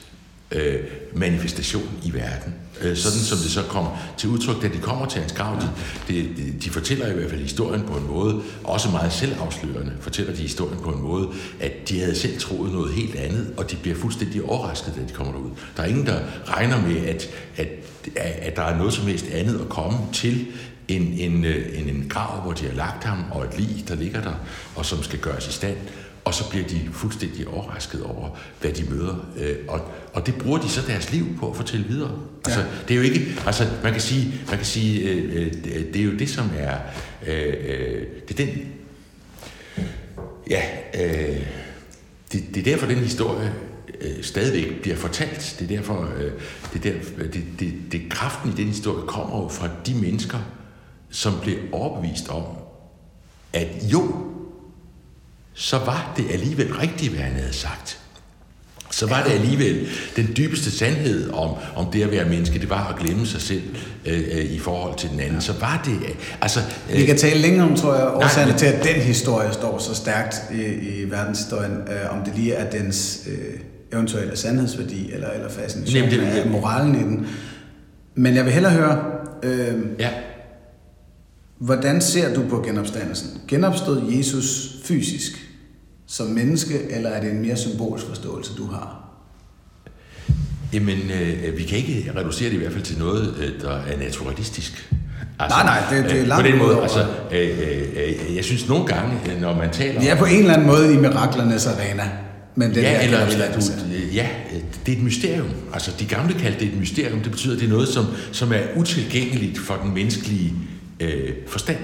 Speaker 2: øh, manifestation i verden. Øh, sådan som det så kommer til udtryk, da de kommer til hans grav. De, de, de fortæller i hvert fald historien på en måde, også meget selvafslørende, fortæller de historien på en måde, at de havde selv troet noget helt andet, og de bliver fuldstændig overrasket, da de kommer derud. Der er ingen, der regner med, at, at, at der er noget som helst andet at komme til, en, en, øh, en, en grav, hvor de har lagt ham, og et lig, der ligger der, og som skal gøres i stand. Og så bliver de fuldstændig overrasket over, hvad de møder. Øh, og, og det bruger de så deres liv på at fortælle videre. Altså, ja. det er jo ikke, altså, man kan sige, man kan sige øh, øh det er jo det, som er, øh, øh, det er den, ja, øh, det, det er derfor, den historie øh, stadigvæk bliver fortalt. Det er derfor, øh, det, er der, det, det, det, kraften i den historie kommer jo fra de mennesker, som blev overbevist om, at jo, så var det alligevel rigtigt, hvad han havde sagt. Så var det alligevel den dybeste sandhed om, om det at være menneske, det var at glemme sig selv øh, øh, i forhold til den anden. Så var det... Altså,
Speaker 1: øh, Vi kan tale længere om, tror jeg, årsagen til, at den historie står så stærkt i, i verdenshistorien, øh, om det lige er dens øh, eventuelle sandhedsværdi eller, eller fascination Jamen, det, af moralen i den. Men jeg vil hellere høre... Øh, ja Hvordan ser du på genopstandelsen? Genopstod Jesus fysisk som menneske, eller er det en mere symbolsk forståelse, du har?
Speaker 2: Jamen, øh, vi kan ikke reducere det i hvert fald til noget, øh, der er naturalistisk.
Speaker 1: Altså, nej, nej, det, det er
Speaker 2: øh,
Speaker 1: langt
Speaker 2: På den måde, altså, øh, øh, jeg synes nogle gange, øh, når man taler
Speaker 1: Vi er på en eller anden måde i miraklernes arena. Men det
Speaker 2: ja, eller, eller du, ja, det er et mysterium. Altså, de gamle kaldte det et mysterium. Det betyder, at det er noget, som, som er utilgængeligt for den menneskelige øh, forstand.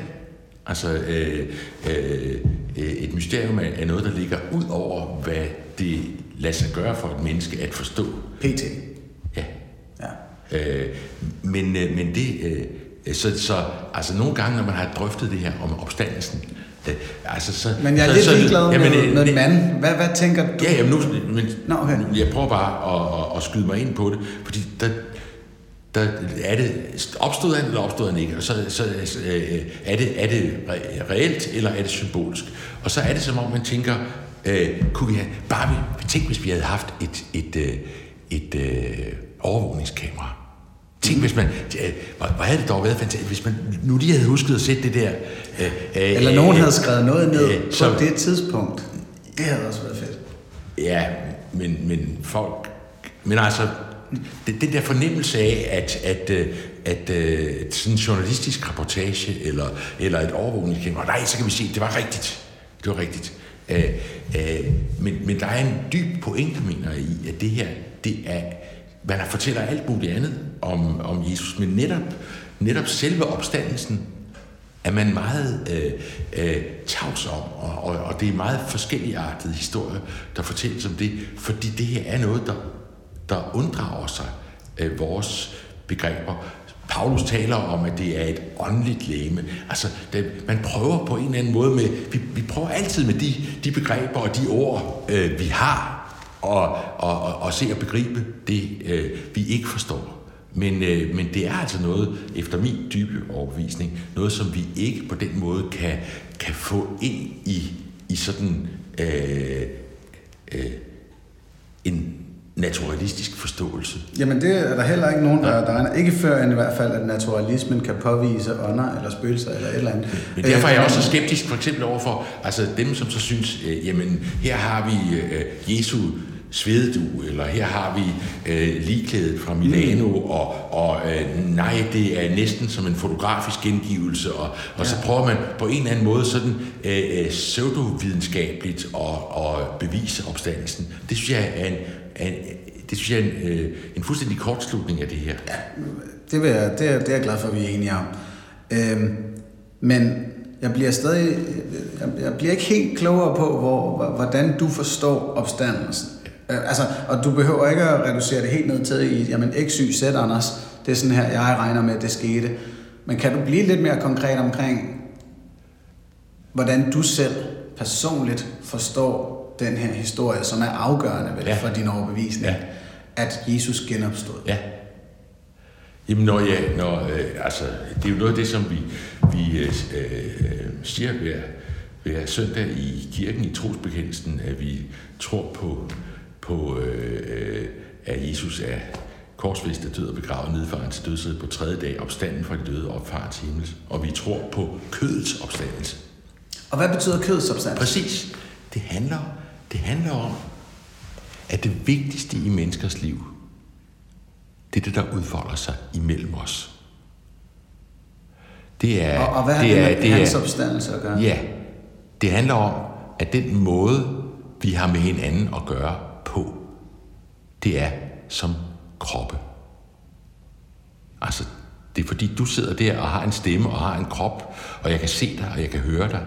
Speaker 2: Altså, øh, øh, et mysterium er, noget, der ligger ud over, hvad det lader sig gøre for et menneske at forstå.
Speaker 1: PT.
Speaker 2: Ja.
Speaker 1: Ja.
Speaker 2: Øh, men, øh, men det... Øh, så, så altså nogle gange, når man har drøftet det her om opstandelsen, øh, altså så...
Speaker 1: Men jeg er
Speaker 2: så,
Speaker 1: lidt
Speaker 2: så,
Speaker 1: ligeglad
Speaker 2: jamen,
Speaker 1: med,
Speaker 2: øh,
Speaker 1: med
Speaker 2: det-
Speaker 1: mand. Hvad, hvad tænker du?
Speaker 2: Ja, jamen nu, men,
Speaker 1: Nå, okay.
Speaker 2: jeg prøver bare at, at, at skyde mig ind på det, fordi der, der er det, opstod han eller opstod han ikke, og så, så øh, er, det, er det re- reelt eller er det symbolsk. Og så er det som om man tænker, øh, kunne vi have, bare vi, tænk hvis vi havde haft et, et, øh, et øh, overvågningskamera. Tænk, hvis man... Øh, hvor, havde det dog været fantastisk, hvis man nu lige havde husket at sætte det der... Øh, øh,
Speaker 1: Eller nogen havde skrevet noget ned
Speaker 2: øh,
Speaker 1: på
Speaker 2: så-
Speaker 1: det tidspunkt. Det havde også været fedt.
Speaker 2: Ja, men, men folk... Men altså, det, den der fornemmelse af, at, at, øh, at, øh, at sådan en journalistisk reportage eller, eller et overvågningskamera, nej, så kan vi se, det var rigtigt. Det var rigtigt. Øh, øh, men, men der er en dyb pointe, mener jeg, i, at det her, det er... Man fortæller alt muligt andet om, om Jesus, men netop, netop selve opstandelsen er man meget øh, øh, tavs om, og, og, og det er meget forskelligartede historier, der fortælles om det, fordi det her er noget, der, der unddrager sig øh, vores begreber. Paulus taler om, at det er et åndeligt læme. Altså, det, man prøver på en eller anden måde med, vi, vi prøver altid med de, de begreber og de ord, øh, vi har, og, og, og, og se at begribe det, øh, vi ikke forstår. Men, øh, men det er altså noget, efter min dybe overbevisning, noget, som vi ikke på den måde kan, kan få ind i, i sådan øh, øh, en naturalistisk forståelse.
Speaker 1: Jamen det er der heller ikke nogen, der, der regner. Ikke før end i hvert fald, at naturalismen kan påvise ånder eller spøgelser eller et eller andet.
Speaker 2: Men derfor er jeg
Speaker 1: Øh,
Speaker 2: også så skeptisk for eksempel overfor altså dem, som så synes, øh, jamen her har vi øh, Jesu svededug, eller her har vi øh, ligklædet fra Milano, mm. og, og øh, nej, det er næsten som en fotografisk gengivelse, og, og ja. så prøver man på en eller anden måde sådan øh, øh, pseudovidenskabeligt at, at bevise opstandelsen. Det synes jeg er en, er en det synes jeg er en, øh, en fuldstændig kortslutning af det her.
Speaker 1: Det, vil jeg, det, er, det er jeg glad for, at vi er enige om. Øhm, men jeg bliver stadig, jeg, jeg bliver ikke helt klogere på, hvor, hvordan du forstår opstandelsen. Øh, altså, og du behøver ikke at reducere det helt ned til i, jamen x, y, z, Anders, det er sådan her, jeg regner med, at det skete. Men kan du blive lidt mere konkret omkring, hvordan du selv personligt forstår den her historie, som er afgørende vel,
Speaker 2: Ja.
Speaker 1: for din overbevisning,
Speaker 2: Ja.
Speaker 1: at Jesus genopstod?
Speaker 2: Ja. Jamen, når jeg, når, øh, altså, det er jo noget af det, som vi, vi øh, øh, siger hver, hver søndag i kirken i trosbekendelsen, at vi tror på, på øh, øh, at Jesus er korsfæstet, død og begravet, nedfaren til dødsrid på tredje dag, opstanden fra de døde og opfaren til himmel. Og vi tror på kødets opstandelse.
Speaker 1: Og hvad betyder kødsubstans?
Speaker 2: Præcis. Det handler, det handler om, at det vigtigste i menneskers liv, det er det, der udfolder sig imellem os. Det er,
Speaker 1: Og, og hvad har
Speaker 2: det er,
Speaker 1: med
Speaker 2: det
Speaker 1: hans
Speaker 2: er,
Speaker 1: opstandelse at gøre?
Speaker 2: Ja, det handler om, at den måde, vi har med hinanden at gøre på, det er som kroppe. Altså, det er fordi, du sidder der og har en stemme og har en krop, og jeg kan se dig, og jeg kan høre dig.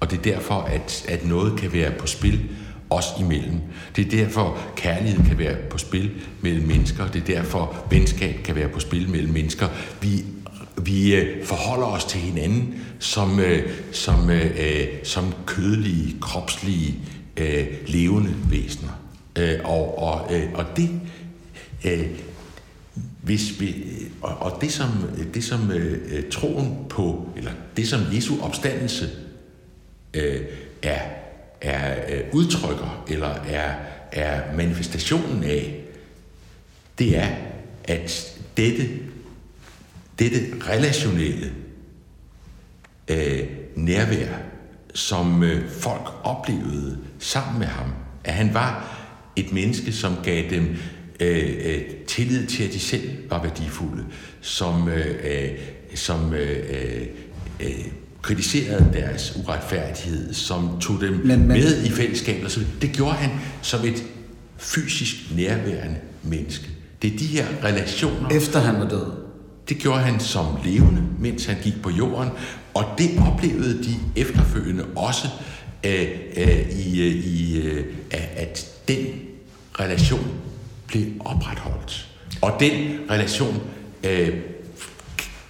Speaker 2: Og det er derfor, at, at noget kan være på spil os imellem. Det er derfor, kærlighed kan være på spil mellem mennesker. Det er derfor, venskab kan være på spil mellem mennesker. Vi, vi øh, forholder os til hinanden som, øh, som, øh, øh som kødelige, kropslige, øh, levende væsener. Øh, og, og, øh, og det... Øh, hvis vi, og, og det som, det som øh, øh troen på, eller det som Jesu opstandelse øh, er, er øh, udtrykker, eller er, er manifestationen af, det er, at dette, dette relationelle øh, nærvær, som øh, folk oplevede sammen med ham. At han var et menneske, som gav dem øh, øh, tillid til, at de selv var værdifulde, som, øh, øh, som øh, øh, øh kritiserede deres uretfærdighed, som tog dem men, men, med i fællesskabet. Så det gjorde han som et fysisk nærværende menneske. Det er de her relationer.
Speaker 1: Efter han var død?
Speaker 2: Det gjorde han som levende, mens han gik på jorden, og det oplevede de efterfølgende også, øh, øh, i, øh, i, øh, at den relation blev opretholdt. Og den relation øh,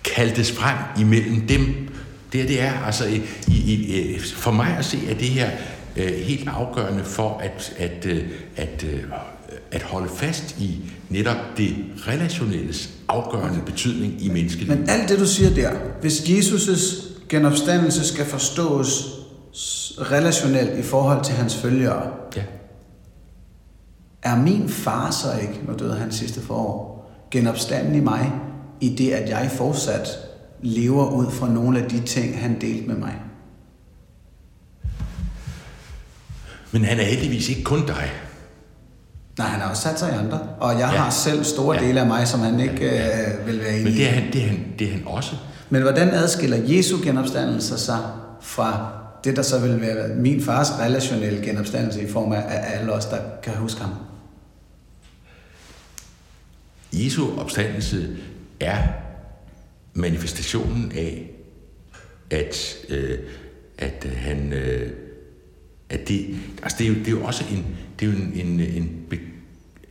Speaker 2: kaldtes frem imellem dem. Det, det er altså i, i, for mig at se, at det her øh, helt afgørende for at, at, øh, at, øh, at holde fast i netop det relationelles afgørende betydning i menneskelivet.
Speaker 1: Men alt det, du siger der, hvis Jesus' genopstandelse skal forstås relationelt i forhold til hans følgere, ja. er min far så ikke, nu døde han sidste forår, genopstanden i mig, i det, at jeg fortsat lever ud fra nogle af de ting, han delte med mig?
Speaker 2: Men han er heldigvis ikke kun dig.
Speaker 1: Nej, han har også sat sig i andre. Og jeg ja. har selv store ja. dele af mig, som han ikke ja. øh, vil være
Speaker 2: i. Men det er, han, det, er han, det er han også.
Speaker 1: Men hvordan adskiller Jesu genopstandelse sig fra det, der så vil være min fars relationelle genopstandelse i form af, alle os, der kan huske ham?
Speaker 2: Jesu opstandelse er manifestationen af, at, øh, at øh, han... Øh, at det, altså det, er jo, det er jo også en, det er jo en, en, en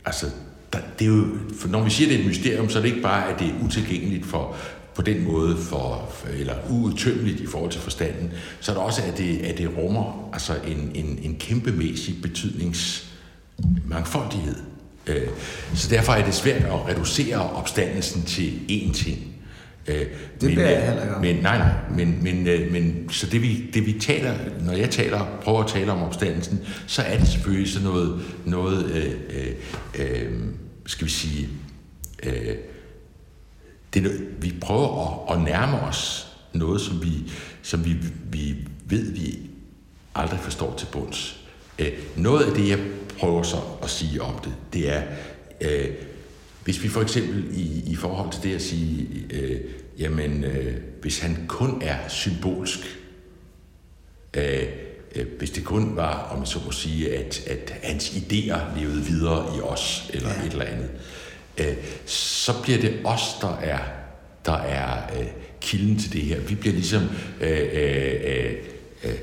Speaker 2: altså, der, det er jo, for når vi siger, det er et mysterium, så er det ikke bare, at det er utilgængeligt for, på den måde, for, eller uudtømmeligt i forhold til forstanden, så er det også, at det, at det rummer altså en, en, en kæmpemæssig betydningsmangfoldighed. Øh, så derfor er det svært at reducere opstandelsen til én ting.
Speaker 1: Øh, det men, bliver jeg heller ikke
Speaker 2: Men, nej, nej, men, men, øh, men så det vi, det vi taler, når jeg taler, prøver at tale om opstandelsen, så er det selvfølgelig sådan noget, noget øh, øh, øh, skal vi sige, øh, det noget, vi prøver at, at nærme os noget, som vi, som vi, vi ved, vi aldrig forstår til bunds. Øh, noget af det, jeg prøver så at sige om det, det er, øh, hvis vi for eksempel i, i forhold til det at sige, øh, jamen øh, hvis han kun er symbolsk, øh, øh, hvis det kun var, om man så må sige, at, at hans idéer levede videre i os, eller ja. et eller andet, øh, så bliver det os, der er, der er øh, kilden til det her. Vi bliver ligesom... Øh, øh, øh, øh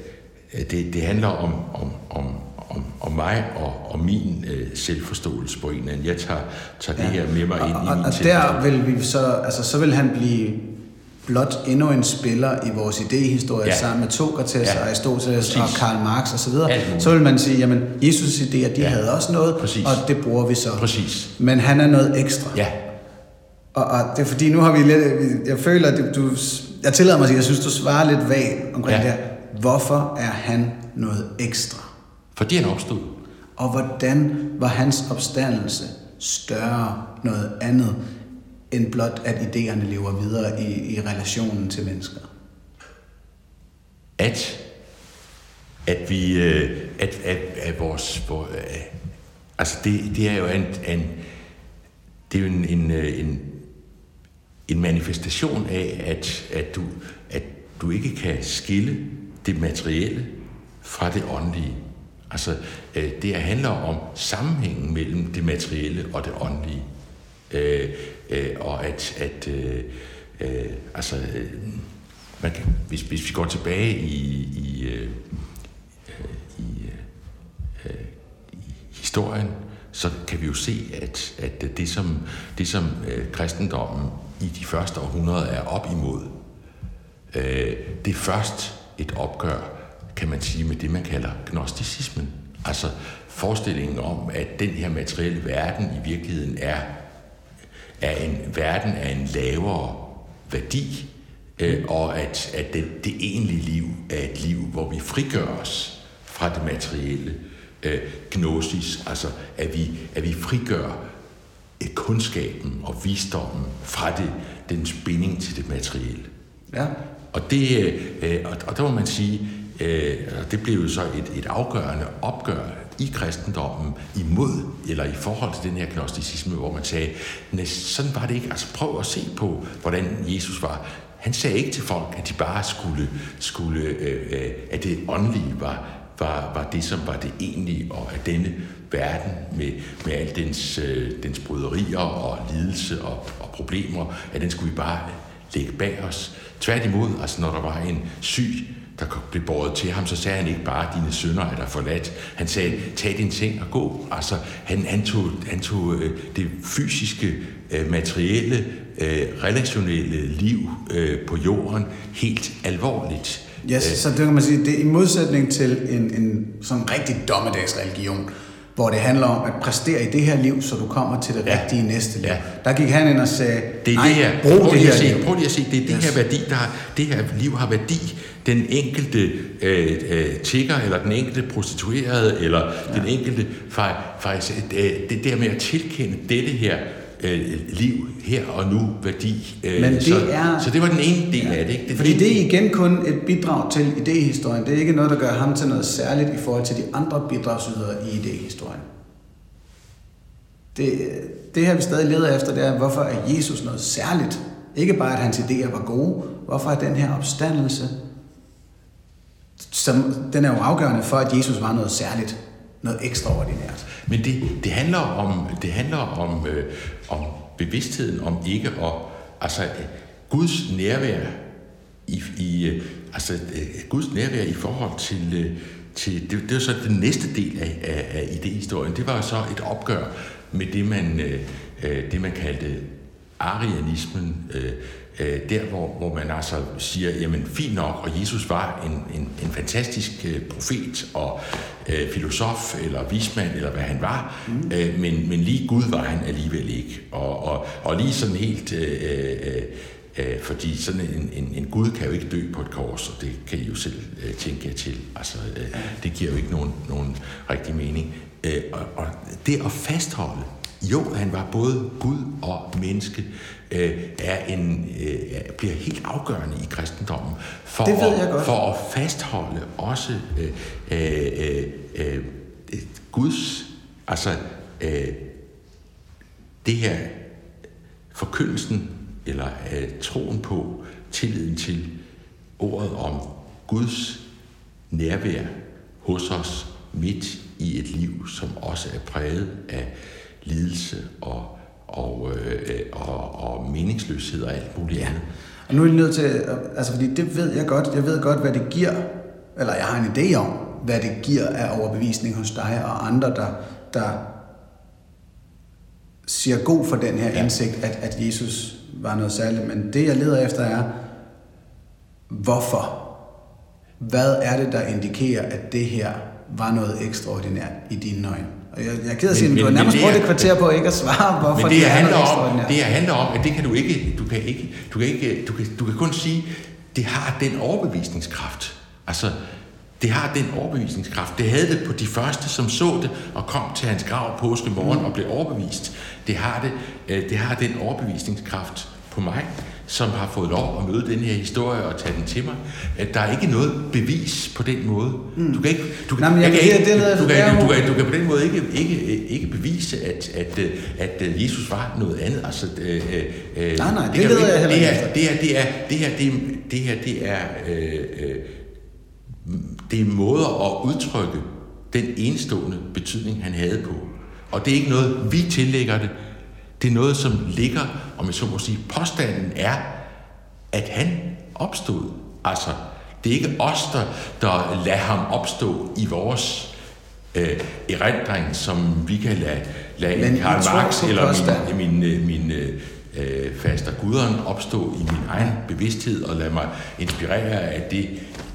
Speaker 2: det, det handler om, om, om, om, om mig og, og min øh, selvforståelse på en eller anden. Jeg tager, tager ja. det her med mig ind og, i min
Speaker 1: Og der vil vi så, altså så vil han blive blot endnu en spiller i vores idehistorie ja. sammen med Sokrates ja. og Aristoteles Præcis. og Karl Marx osv., så, så vil man sige, jamen Jesus' idéer, de ja. havde også noget, Præcis. og det bruger vi så.
Speaker 2: Præcis.
Speaker 1: Men han er noget ekstra.
Speaker 2: Ja.
Speaker 1: Og, og det er fordi, nu har vi lidt, jeg føler, at du, jeg tillader mig at sige, jeg synes, du svarer lidt vag omkring ja. det her. Hvorfor er han noget ekstra?
Speaker 2: Fordi han opstod.
Speaker 1: Og hvordan var hans opstandelse større noget andet, end blot at idéerne lever videre i, i relationen til mennesker?
Speaker 2: At, at vi, øh, at, at, at vores, vores øh, altså det, det er jo en, en det er jo en, en, øh, en, en manifestation af, at, at, du, at du ikke kan skille det materielle fra det åndelige. Altså, øh, det handler om sammenhængen mellem det materielle og det åndelige. Øh, øh, og at, at øh, øh, altså, øh, man kan, hvis, hvis vi går tilbage i, i, øh, øh i, øh, øh, i historien, så kan vi jo se, at, at det, som, det, som øh, kristendommen i de første århundreder er op imod, øh, det er først et opgør kan man sige, med det, man kalder gnosticismen. Altså forestillingen om, at den her materielle verden i virkeligheden er, er en verden af en lavere værdi, øh, og at, at det, det egentlige liv er et liv, hvor vi frigør os fra det materielle. Øh, gnosis, altså at vi, at vi frigør øh, kundskaben og visdommen fra det, den spænding til det materielle.
Speaker 1: Ja.
Speaker 2: Og, det, øh, og, og der må man sige, øh, og det blev jo så et, et afgørende opgør i kristendommen imod, eller i forhold til den her gnosticisme, hvor man sagde, sådan var det ikke. Altså prøv at se på, hvordan Jesus var. Han sagde ikke til folk, at de bare skulle, skulle øh, øh, at det åndelige var, var, var det, som var det egentlige, og at denne verden med, med al dens, øh, dens bryderier og lidelse og, og problemer, at den skulle vi bare lægge bag os. Tværtimod, altså når der var en syg, der blev båret til ham, så sagde han ikke bare, dine sønner er der forladt. Han sagde, tag din ting og gå. Altså, han, han tog, han tog øh, det fysiske, øh, materielle, øh, relationelle liv øh, på jorden helt alvorligt.
Speaker 1: Ja, yes, så det kan man sige, det er i modsætning til en, en sådan rigtig dommedagsreligion, hvor det handler om at præstere i det her liv, så du kommer til det ja. rigtige næste liv. Ja. Der gik han ind og sagde,
Speaker 2: det er nej, det her. brug prøv det her se, Prøv lige at se, det er det yes. her værdi, der har, det her liv har værdi. Den enkelte øh, øh, tigger, eller den enkelte prostituerede, eller ja. den enkelte, faktisk, øh, det der med at tilkende dette her øh, liv her og nu værdi. Øh, Men det så, er, så det var den ene del ja, af det. Ikke?
Speaker 1: Det fordi det er igen kun et bidrag til idehistorien. Det er ikke noget, der gør ham til noget særligt i forhold til de andre bidragsydere i idehistorien. Det, det her vi stadig leder efter, det er, hvorfor er Jesus noget særligt? Ikke bare, at hans idéer var gode. Hvorfor er den her opstandelse, som, den er jo afgørende for, at Jesus var noget særligt, noget ekstraordinært.
Speaker 2: Men det, det handler om, det handler om, øh, om bevidstheden om ikke at... Altså, øh, Guds nærvær i, i øh, altså, øh, Guds nærvær i forhold til, øh, til det, det var så den næste del af, af, af idehistorien. Det var så et opgør med det, man, øh, øh, det, man kaldte arianismen, øh, der hvor, hvor man altså siger, jamen fint nok, og Jesus var en, en, en fantastisk øh, profet og øh, filosof eller vismand, eller hvad han var, mm. øh, men, men lige Gud var han alligevel ikke. Og, og, og lige sådan helt... Øh, øh, øh, fordi sådan en, en, en Gud kan jo ikke dø på et kors, og det kan I jo selv øh, tænke jer til. Altså, øh, det giver jo ikke nogen, nogen rigtig mening. Øh, og, og det at fastholde jo, han var både Gud og menneske, øh, er en, øh, bliver helt afgørende i kristendommen for,
Speaker 1: det ved jeg
Speaker 2: godt. for at fastholde også øh, øh, øh, øh, Guds, altså øh, det her forkyndelsen, eller øh, troen på, tilliden til ordet om Guds nærvær hos os midt i et liv, som også er præget af lidelse og, og, øh, og, og meningsløshed og alt muligt andet.
Speaker 1: Og nu er jeg nødt til, altså fordi det ved jeg godt, jeg ved godt, hvad det giver, eller jeg har en idé om, hvad det giver af overbevisning hos dig og andre, der, der siger god for den her ja. indsigt, at, at Jesus var noget særligt. Men det, jeg leder efter, er, hvorfor? Hvad er det, der indikerer, at det her var noget ekstraordinært i dine øjne? Jeg, jeg er ked af at sige, men, men du har nærmest brugt et kvarter på ikke at svare, hvorfor
Speaker 2: men det, det handler om, det handler om, at det kan du ikke, du kan ikke, du kan ikke, du kan, du kan kun sige, det har den overbevisningskraft. Altså, det har den overbevisningskraft. Det havde det på de første, som så det og kom til hans grav påske morgen mm. og blev overbevist. Det har, det, øh, det har den overbevisningskraft på mig som har fået lov at møde den her historie og tage den til mig. Der er ikke noget bevis på den måde. Mm. Du kan ikke, du kan, Nej, jeg kan, ikke, du, kan, du, kan, du kan på den måde ikke, ikke, ikke bevise, at, at, at Jesus var noget andet. Altså,
Speaker 1: øh, øh, nej, nej, det, det ved jeg heller
Speaker 2: ikke. Det her, det er, det her, det, det her, det er, øh, øh, det er måder at udtrykke den enestående betydning, han havde på. Og det er ikke noget, vi tillægger det. Det er noget, som ligger, om jeg så må sige, påstanden er, at han opstod. Altså, det er ikke os, der, der lader ham opstå i vores øh, erindring, som vi kan lade, lade Men Karl Marx eller min, min, min, min øh, faster guderen opstå i min egen bevidsthed og lade mig inspirere af det,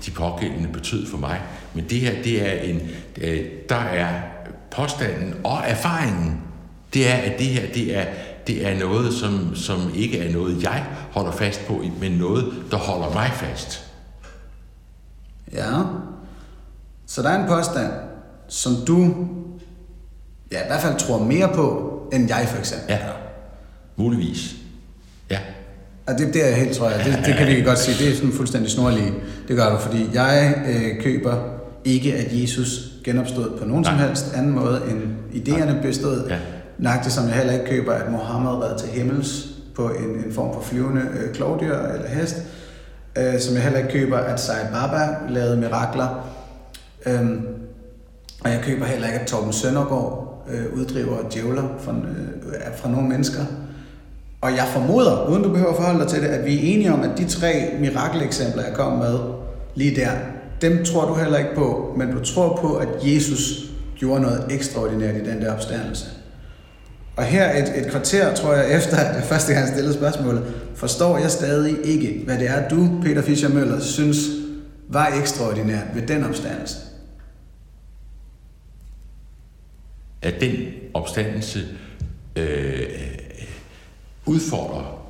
Speaker 2: de pågældende betød for mig. Men det her, det er en, øh, der er påstanden og erfaringen det er, at det her, det er, det er noget, som, som ikke er noget, jeg holder fast på, men noget, der holder mig fast.
Speaker 1: Ja. Så der er en påstand, som du ja, i hvert fald tror mere på, end jeg for eksempel.
Speaker 2: Ja, muligvis. Ja.
Speaker 1: Ja, det, det er helt, tror jeg. Det, det kan vi godt sige. Det er sådan fuldstændig snorlige. Det gør du, fordi jeg øh, køber ikke, at Jesus genopstod på nogen Nej. som helst anden måde, end idéerne bestod. Ja. Nøjagtigt som jeg heller ikke køber, at Mohammed red til himmels på en, en form for flyvende øh, klovdyr eller hest. Øh, som jeg heller ikke køber, at Sai Baba lavede mirakler. Øh, og jeg køber heller ikke, at Torben Søndergaard øh, uddriver djævler fra, øh, fra nogle mennesker. Og jeg formoder, uden du behøver at forholde dig til det, at vi er enige om, at de tre mirakeleksempler, jeg kom med lige der, dem tror du heller ikke på, men du tror på, at Jesus gjorde noget ekstraordinært i den der opstandelse. Og her et, et kvarter, tror jeg, efter at jeg første gang stillede spørgsmålet, forstår jeg stadig ikke, hvad det er, du, Peter Fischer Møller, synes var ekstraordinært ved den opstandelse.
Speaker 2: At den opstandelse øh, udfordrer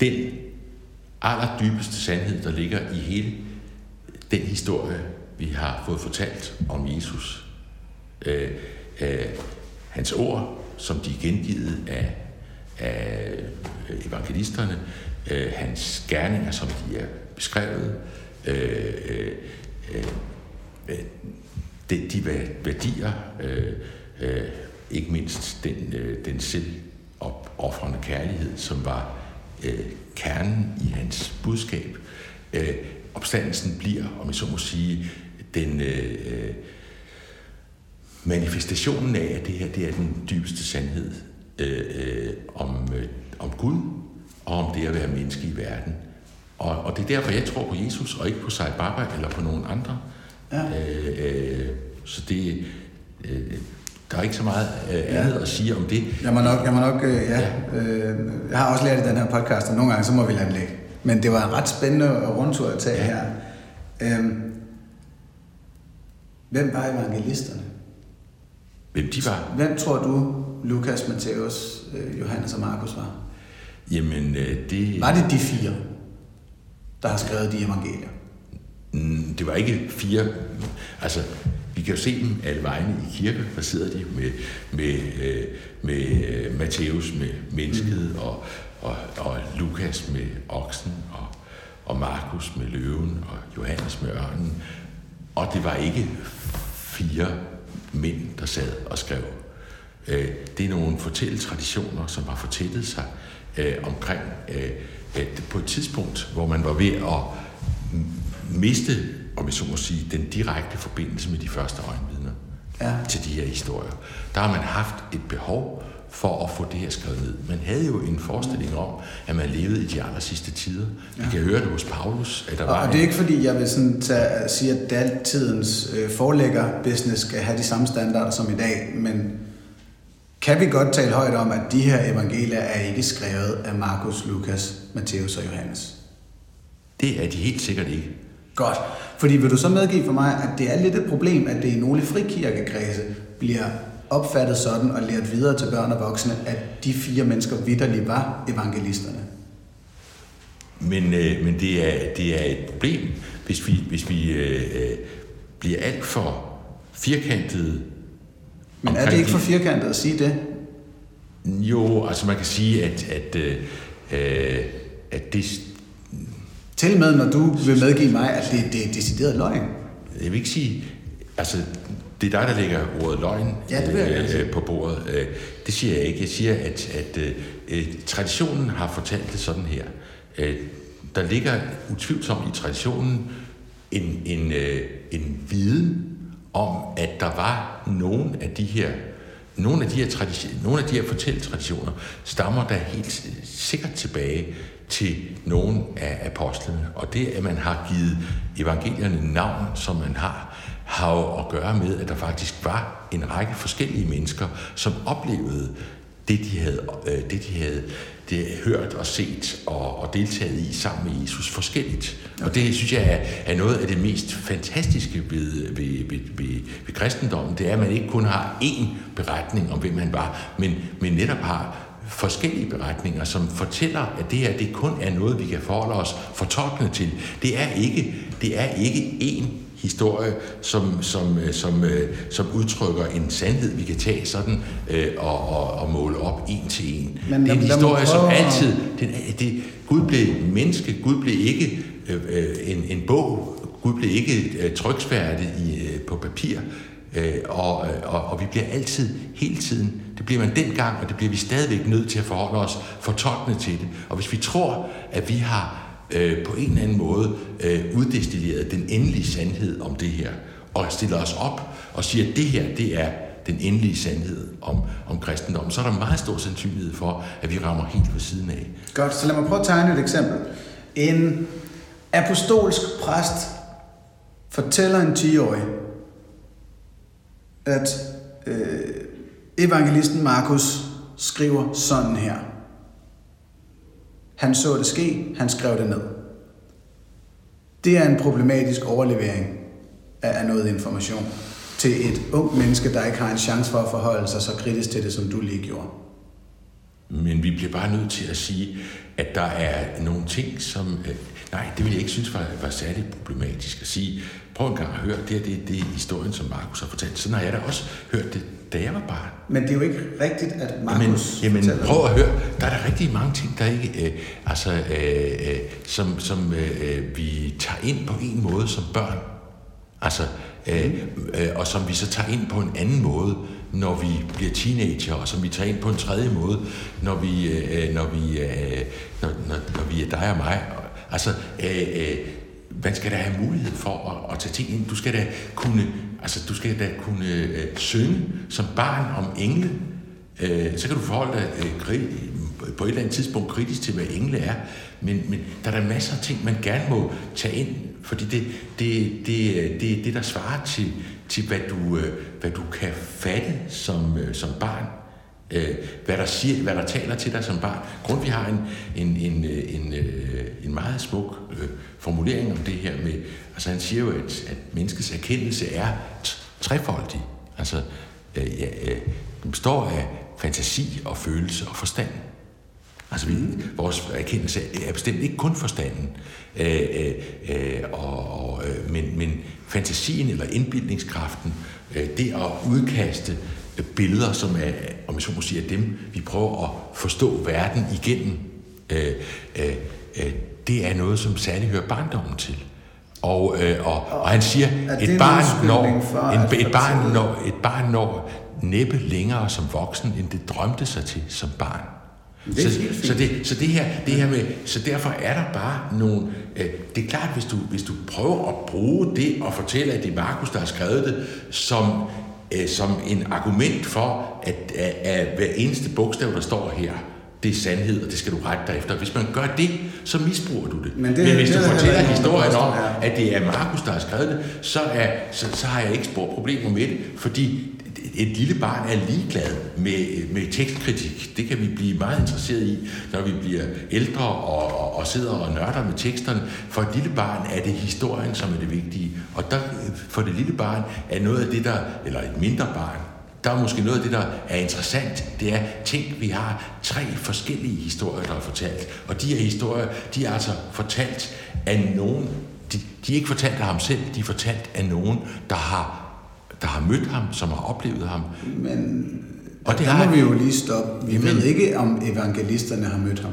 Speaker 2: den allerdybeste sandhed, der ligger i hele den historie, vi har fået fortalt om Jesus. Øh, øh, hans ord, som de er gengivet af, af evangelisterne, øh, hans gerninger, som de er beskrevet, øh, øh, øh, de, de værdier, øh, øh, ikke mindst den, øh, den selvopoffrende kærlighed, som var øh, kernen i hans budskab. Øh, opstandelsen bliver, om jeg så må sige, den øh, øh manifestationen af, at det her det er den dybeste sandhed øh, øh, om, øh, om Gud og om det at være menneske i verden. Og, og det er derfor, jeg tror på Jesus, og ikke på Sai Baba eller på nogen andre. Ja. Øh, øh, så det, øh, der er ikke så meget øh, andet ja. at sige om det.
Speaker 1: Jeg må nok, jeg må nok øh, ja, ja. Øh, jeg har også lært i den her podcast, at nogle gange så må vi lade den ligge. Men det var en ret spændende rundtur at tage ja. her. Øhm, hvem var evangelisterne?
Speaker 2: Hvem de var?
Speaker 1: Hvem tror du, Lukas, Matthæus, øh, Johannes og Markus var?
Speaker 2: Jamen, øh, det...
Speaker 1: Var det de fire, der har skrevet de evangelier?
Speaker 2: Mm, det var ikke fire. Altså, vi kan jo se dem alle vegne i kirke. Der sidder de med, med, øh, med øh, Matthæus med mennesket, mm. og, og, og Lukas med oksen, og, og Markus med løven, og Johannes med ørnen. Og det var ikke fire mænd, der sad og skrev. Øh, det er nogle fortælletraditioner, som har fortællet sig øh, omkring at på et tidspunkt, hvor man var ved at miste, om jeg så må sige, den direkte forbindelse med de første øjenvidner ja. til de her historier. Der har man haft et behov for at få det her skrevet ned. Man havde jo en forestilling om, at man levede i de aller sidste tider. Vi ja. kan høre det hos Paulus, at der
Speaker 1: og,
Speaker 2: var...
Speaker 1: Og det er ikke fordi, jeg vil sådan tage, sige, at daltidens øh, forlægger-business skal have de samme standarder som i dag, men kan vi godt tale højt om, at de her evangelier er ikke skrevet af Markus, Lukas, Matthæus og Johannes?
Speaker 2: Det er de helt sikkert ikke.
Speaker 1: Godt. Fordi vil du så medgive for mig, at det er lidt et problem, at det i nogle frikirkekredse bliver opfattet sådan og lært videre til børn og voksne, at de fire mennesker vidderligt var evangelisterne?
Speaker 2: Men, øh, men det, er, det er et problem, hvis vi, hvis vi øh, øh bliver alt for firkantede.
Speaker 1: Men er det ikke for firkantet at sige det?
Speaker 2: Jo, altså man kan sige, at, at, øh, øh at det...
Speaker 1: Til med, når du vil medgive mig, at det, det er decideret løgn.
Speaker 2: Jeg vil ikke sige... Altså, det er dig, der lægger ordet løgn
Speaker 1: ja, det øh,
Speaker 2: øh, på bordet. Øh, det siger jeg ikke. Jeg siger, at, at øh, øh, traditionen har fortalt det sådan her. Øh, der ligger utvivlsomt i traditionen en, en, øh, en viden om, at der var nogle af de her nogle af de her, tradition, nogle af de her fortælletraditioner stammer der helt sikkert tilbage til nogle af apostlene. Og det, at man har givet evangelierne navn, som man har, har jo at gøre med, at der faktisk var en række forskellige mennesker, som oplevede det, de havde, øh, det, de havde det, hørt og set og, og deltaget i sammen med Jesus forskelligt. Og det synes jeg er, er noget af det mest fantastiske ved, ved, ved, ved, ved kristendommen. Det er, at man ikke kun har én beretning om, hvem han var, men, men netop har forskellige beretninger, som fortæller, at det her det kun er noget, vi kan forholde os fortolkende til. Det er ikke, det er ikke én historie, som, som, øh, som, øh, som udtrykker en sandhed, vi kan tage sådan øh, og, og, og måle op en til en. Men, det er en historie, som altid... Den, det, Gud blev menneske, Gud blev ikke øh, en, en bog, Gud blev ikke øh, tryksfærdig i, øh, på papir, øh, og, og, og vi bliver altid, hele tiden, det bliver man dengang, og det bliver vi stadigvæk nødt til at forholde os fortolkende til det. Og hvis vi tror, at vi har øh, på en eller anden måde øh, uddestilleret den endelige sandhed om det her, og stiller os op og siger, at det her, det er den endelige sandhed om, om kristendommen, så er der meget stor sandsynlighed for, at vi rammer helt ved siden af.
Speaker 1: Godt, så lad mig prøve at tegne et eksempel. En apostolsk præst fortæller en 10-årig, at øh, evangelisten Markus skriver sådan her. Han så det ske, han skrev det ned. Det er en problematisk overlevering af noget information til et ung menneske, der ikke har en chance for at forholde sig så kritisk til det, som du lige gjorde.
Speaker 2: Men vi bliver bare nødt til at sige, at der er nogle ting, som... Øh, nej, det vil jeg ikke synes var, var særlig problematisk at sige. Prøv en gang at høre, det er det, det er historien, som Markus har fortalt. Sådan har jeg da også hørt det, da jeg var barn.
Speaker 1: Men det er jo ikke rigtigt, at Markus
Speaker 2: jamen, jamen, prøv at høre, der er der rigtig mange ting, der ikke... Øh, altså, øh, øh, som, som øh, vi tager ind på en måde som børn. Altså, øh, øh, og som vi så tager ind på en anden måde, når vi bliver teenager, og som vi tager ind på en tredje måde, når vi, øh, når vi, øh, når, når, når vi er dig og mig. Altså, øh, øh, man skal da have mulighed for at, at tage ting ind. Du skal da kunne, altså, du skal da kunne øh, synge som barn om engle. Øh, så kan du forholde dig øh, på et eller andet tidspunkt kritisk til, hvad engle er. Men, men der er der masser af ting, man gerne må tage ind, fordi det, det, det, det det, der svarer til, til hvad, du, øh, hvad du kan fatte som, øh, som barn. Øh, hvad, der siger, hvad der taler til dig som barn. Grund vi har en, en, en, øh, en, øh, en meget smuk øh, formulering om det her med, altså han siger jo, at, at menneskets erkendelse er trefoldig. Altså, ja, den består af fantasi og følelse og forstand. Altså, vi, vores erkendelse er bestemt ikke kun forstanden, øh, øh, og, og, men, men fantasien eller indbildningskraften, øh, det at udkaste billeder, som er, om jeg så må sige, er dem, vi prøver at forstå verden igennem, øh, øh, øh, det er noget, som særligt hører barndommen til. Og, øh, og, og han siger, et barn, når, en, et, barn når, et barn når næppe længere som voksen, end det drømte sig til som barn. Det så, så, det, så det her, det her med, så derfor er der bare nogle, øh, det er klart, hvis du, hvis du prøver at bruge det og fortælle, at det er Markus, der har skrevet det, som, øh, som en argument for, at, at, at hver eneste bogstav, der står her, det er sandhed, og det skal du rette dig efter. Hvis man gør det, så misbruger du det. Men, det, Men hvis det, du fortæller historien om, at det er Markus, der har skrevet det, så, er, så, så har jeg ikke spor problemer med det, fordi et lille barn er ligeglad med, med tekstkritik. Det kan vi blive meget interesseret i, når vi bliver ældre og, og, og sidder og nørder med teksterne. For et lille barn er det historien, som er det vigtige. Og der, for det lille barn er noget af det, der, eller et mindre barn, der er måske noget af det, der er interessant. Det er ting, vi har tre forskellige historier, der er fortalt. Og de her historier, de er altså fortalt af nogen. De, de er ikke fortalt af ham selv, de er fortalt af nogen, der har der har mødt ham, som har oplevet ham.
Speaker 1: Men og det der har, må vi jo lige stoppe. Vi ved ikke, om evangelisterne har mødt ham.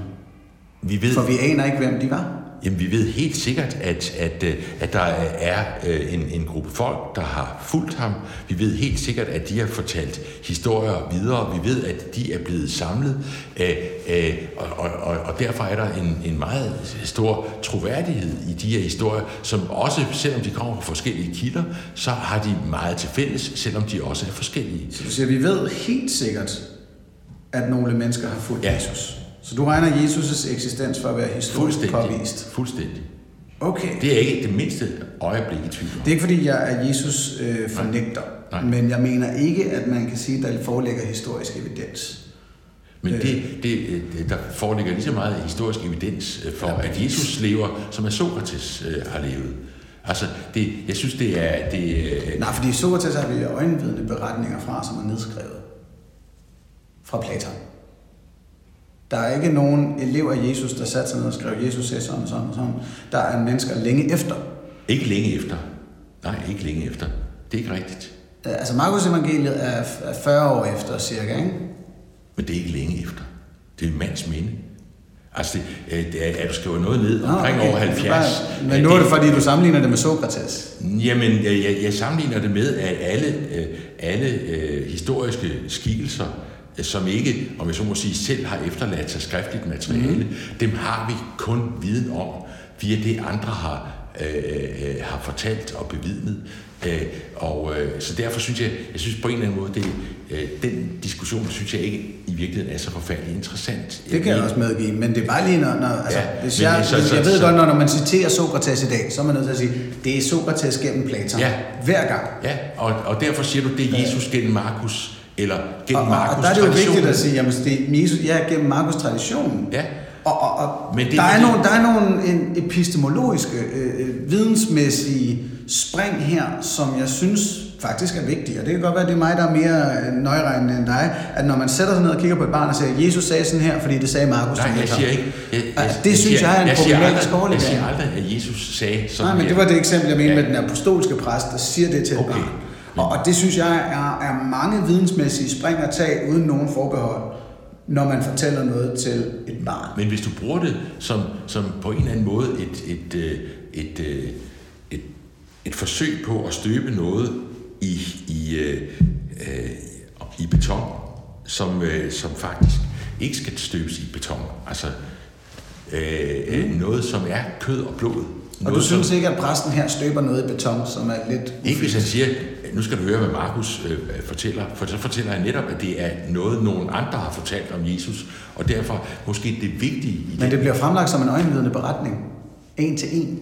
Speaker 1: Vi ved, For vi aner ikke, hvem de var.
Speaker 2: Jamen, vi ved helt sikkert, at, at, øh, at der er øh, en, en gruppe folk, der har fulgt ham. Vi ved helt sikkert, at de har fortalt historier videre. Vi ved, at de er blevet samlet. Øh, og, og, og derfor er der en, en meget stor troværdighed i de her historier, som også, selvom de kommer fra forskellige kilder, så har de meget til fælles, selvom de også er forskellige.
Speaker 1: Så du siger, vi ved helt sikkert, at nogle mennesker har fulgt ja. Jesus? Så du regner Jesus' eksistens for at være historisk Fuldstændig. påvist?
Speaker 2: Fuldstændig.
Speaker 1: Okay.
Speaker 2: Det er ikke det mindste øjeblik i tvivl
Speaker 1: Det er ikke fordi, jeg er Jesus øh, fornægter. Nej. Nej. Men jeg mener ikke, at man kan sige, at der foreligger historisk evidens.
Speaker 2: Men det, øh. det, det, der foreligger lige så meget historisk evidens øh, for, at Jesus lever, som at Sokrates øh, har levet. Altså, det, jeg synes, det er... Det,
Speaker 1: øh, Nej, fordi Sokrates har vi øjenvidende beretninger fra, som er nedskrevet fra Platon. Der er ikke nogen elev af Jesus, der satte sig ned og skrev, Jesus sagde sådan og sådan og sådan. Der er mennesker længe efter.
Speaker 2: Ikke længe efter. Nej, ikke længe efter. Det er ikke rigtigt.
Speaker 1: Altså Markus evangeliet er, er 40 år efter cirka, ikke?
Speaker 2: Men det er ikke længe efter. Det er en mands minde. Altså, det, øh, det er, at du skriver noget ned omkring
Speaker 1: Nå, okay.
Speaker 2: over 70.
Speaker 1: Bare- Men nu er det fordi, du sammenligner det med Sokrates.
Speaker 2: Jamen, jeg, jeg, jeg sammenligner det med, at alle, øh, alle øh, historiske skikkelser, øh, som ikke, om jeg så må sige, selv har efterladt sig skriftligt materiale, mm. dem har vi kun viden om via det, andre har, øh, øh, har fortalt og bevidnet. Øh, og øh, så derfor synes jeg, jeg synes på en eller anden måde, det, øh, den diskussion, synes jeg ikke i virkeligheden er så forfærdelig interessant.
Speaker 1: Det kan jeg også medgive, men det er bare lige når, når altså,
Speaker 2: Ja,
Speaker 1: hvis
Speaker 2: men
Speaker 1: jeg,
Speaker 2: så-
Speaker 1: hvis,
Speaker 2: så-
Speaker 1: jeg ved
Speaker 2: så-
Speaker 1: godt, når, når man citerer Sokrates i dag, så er man nødt til at sige, det er Sokrates gennem Platon.
Speaker 2: Ja.
Speaker 1: Hver gang.
Speaker 2: Ja, og, og derfor siger du, det er Jesus gennem Markus, eller gennem
Speaker 1: Og,
Speaker 2: Markus
Speaker 1: og der er det jo vigtigt at sige, jamen det er Jesus, ja, gennem Markus traditionen.
Speaker 2: Ja,
Speaker 1: Og, og, og
Speaker 2: Men det er
Speaker 1: der, er
Speaker 2: fordi-
Speaker 1: nogle, der er nogle en, epistemologiske, øh, øh, vidensmæssige spring her, som jeg synes faktisk er vigtige. Og det kan godt være, at det er mig, der er mere øh, nøjeregnende end dig. At når man sætter sig ned og kigger på et barn og siger, Jesus sagde sådan her, fordi det sagde Markus.
Speaker 2: nej, jeg
Speaker 1: det
Speaker 2: siger
Speaker 1: kom."
Speaker 2: ikke... Jeg, jeg,
Speaker 1: det synes jeg er en
Speaker 2: siger
Speaker 1: problematisk overlevering.
Speaker 2: Jeg siger aldrig, at Jesus sagde sådan
Speaker 1: Nej, men
Speaker 2: her.
Speaker 1: det var det eksempel, jeg mente
Speaker 2: Ja.
Speaker 1: med den apostolske præst, der siger det til et
Speaker 2: Okay.
Speaker 1: barn. Og, og det synes jeg er, er mange vidensmæssige spring at tage uden nogen forbehold, når man fortæller noget til et barn.
Speaker 2: Men hvis du bruger det som, som på en eller anden måde et, et, øh, et, øh, et, et forsøg på at støbe noget i, i, øh, øh, i beton, som, øh, som faktisk ikke skal støbes i beton. Altså øh, mm. noget, som er kød og blod.
Speaker 1: Og
Speaker 2: Noget,
Speaker 1: du synes
Speaker 2: som,
Speaker 1: ikke, at præsten her støber noget i beton, som er lidt...
Speaker 2: Ikke hvis han siger, nu skal du høre, hvad Markus øh, fortæller, for så fortæller han netop, at det er noget, nogen andre har fortalt om Jesus, og derfor måske det vigtige i
Speaker 1: Men det bliver fremlagt som en øjenvidende beretning. En til en.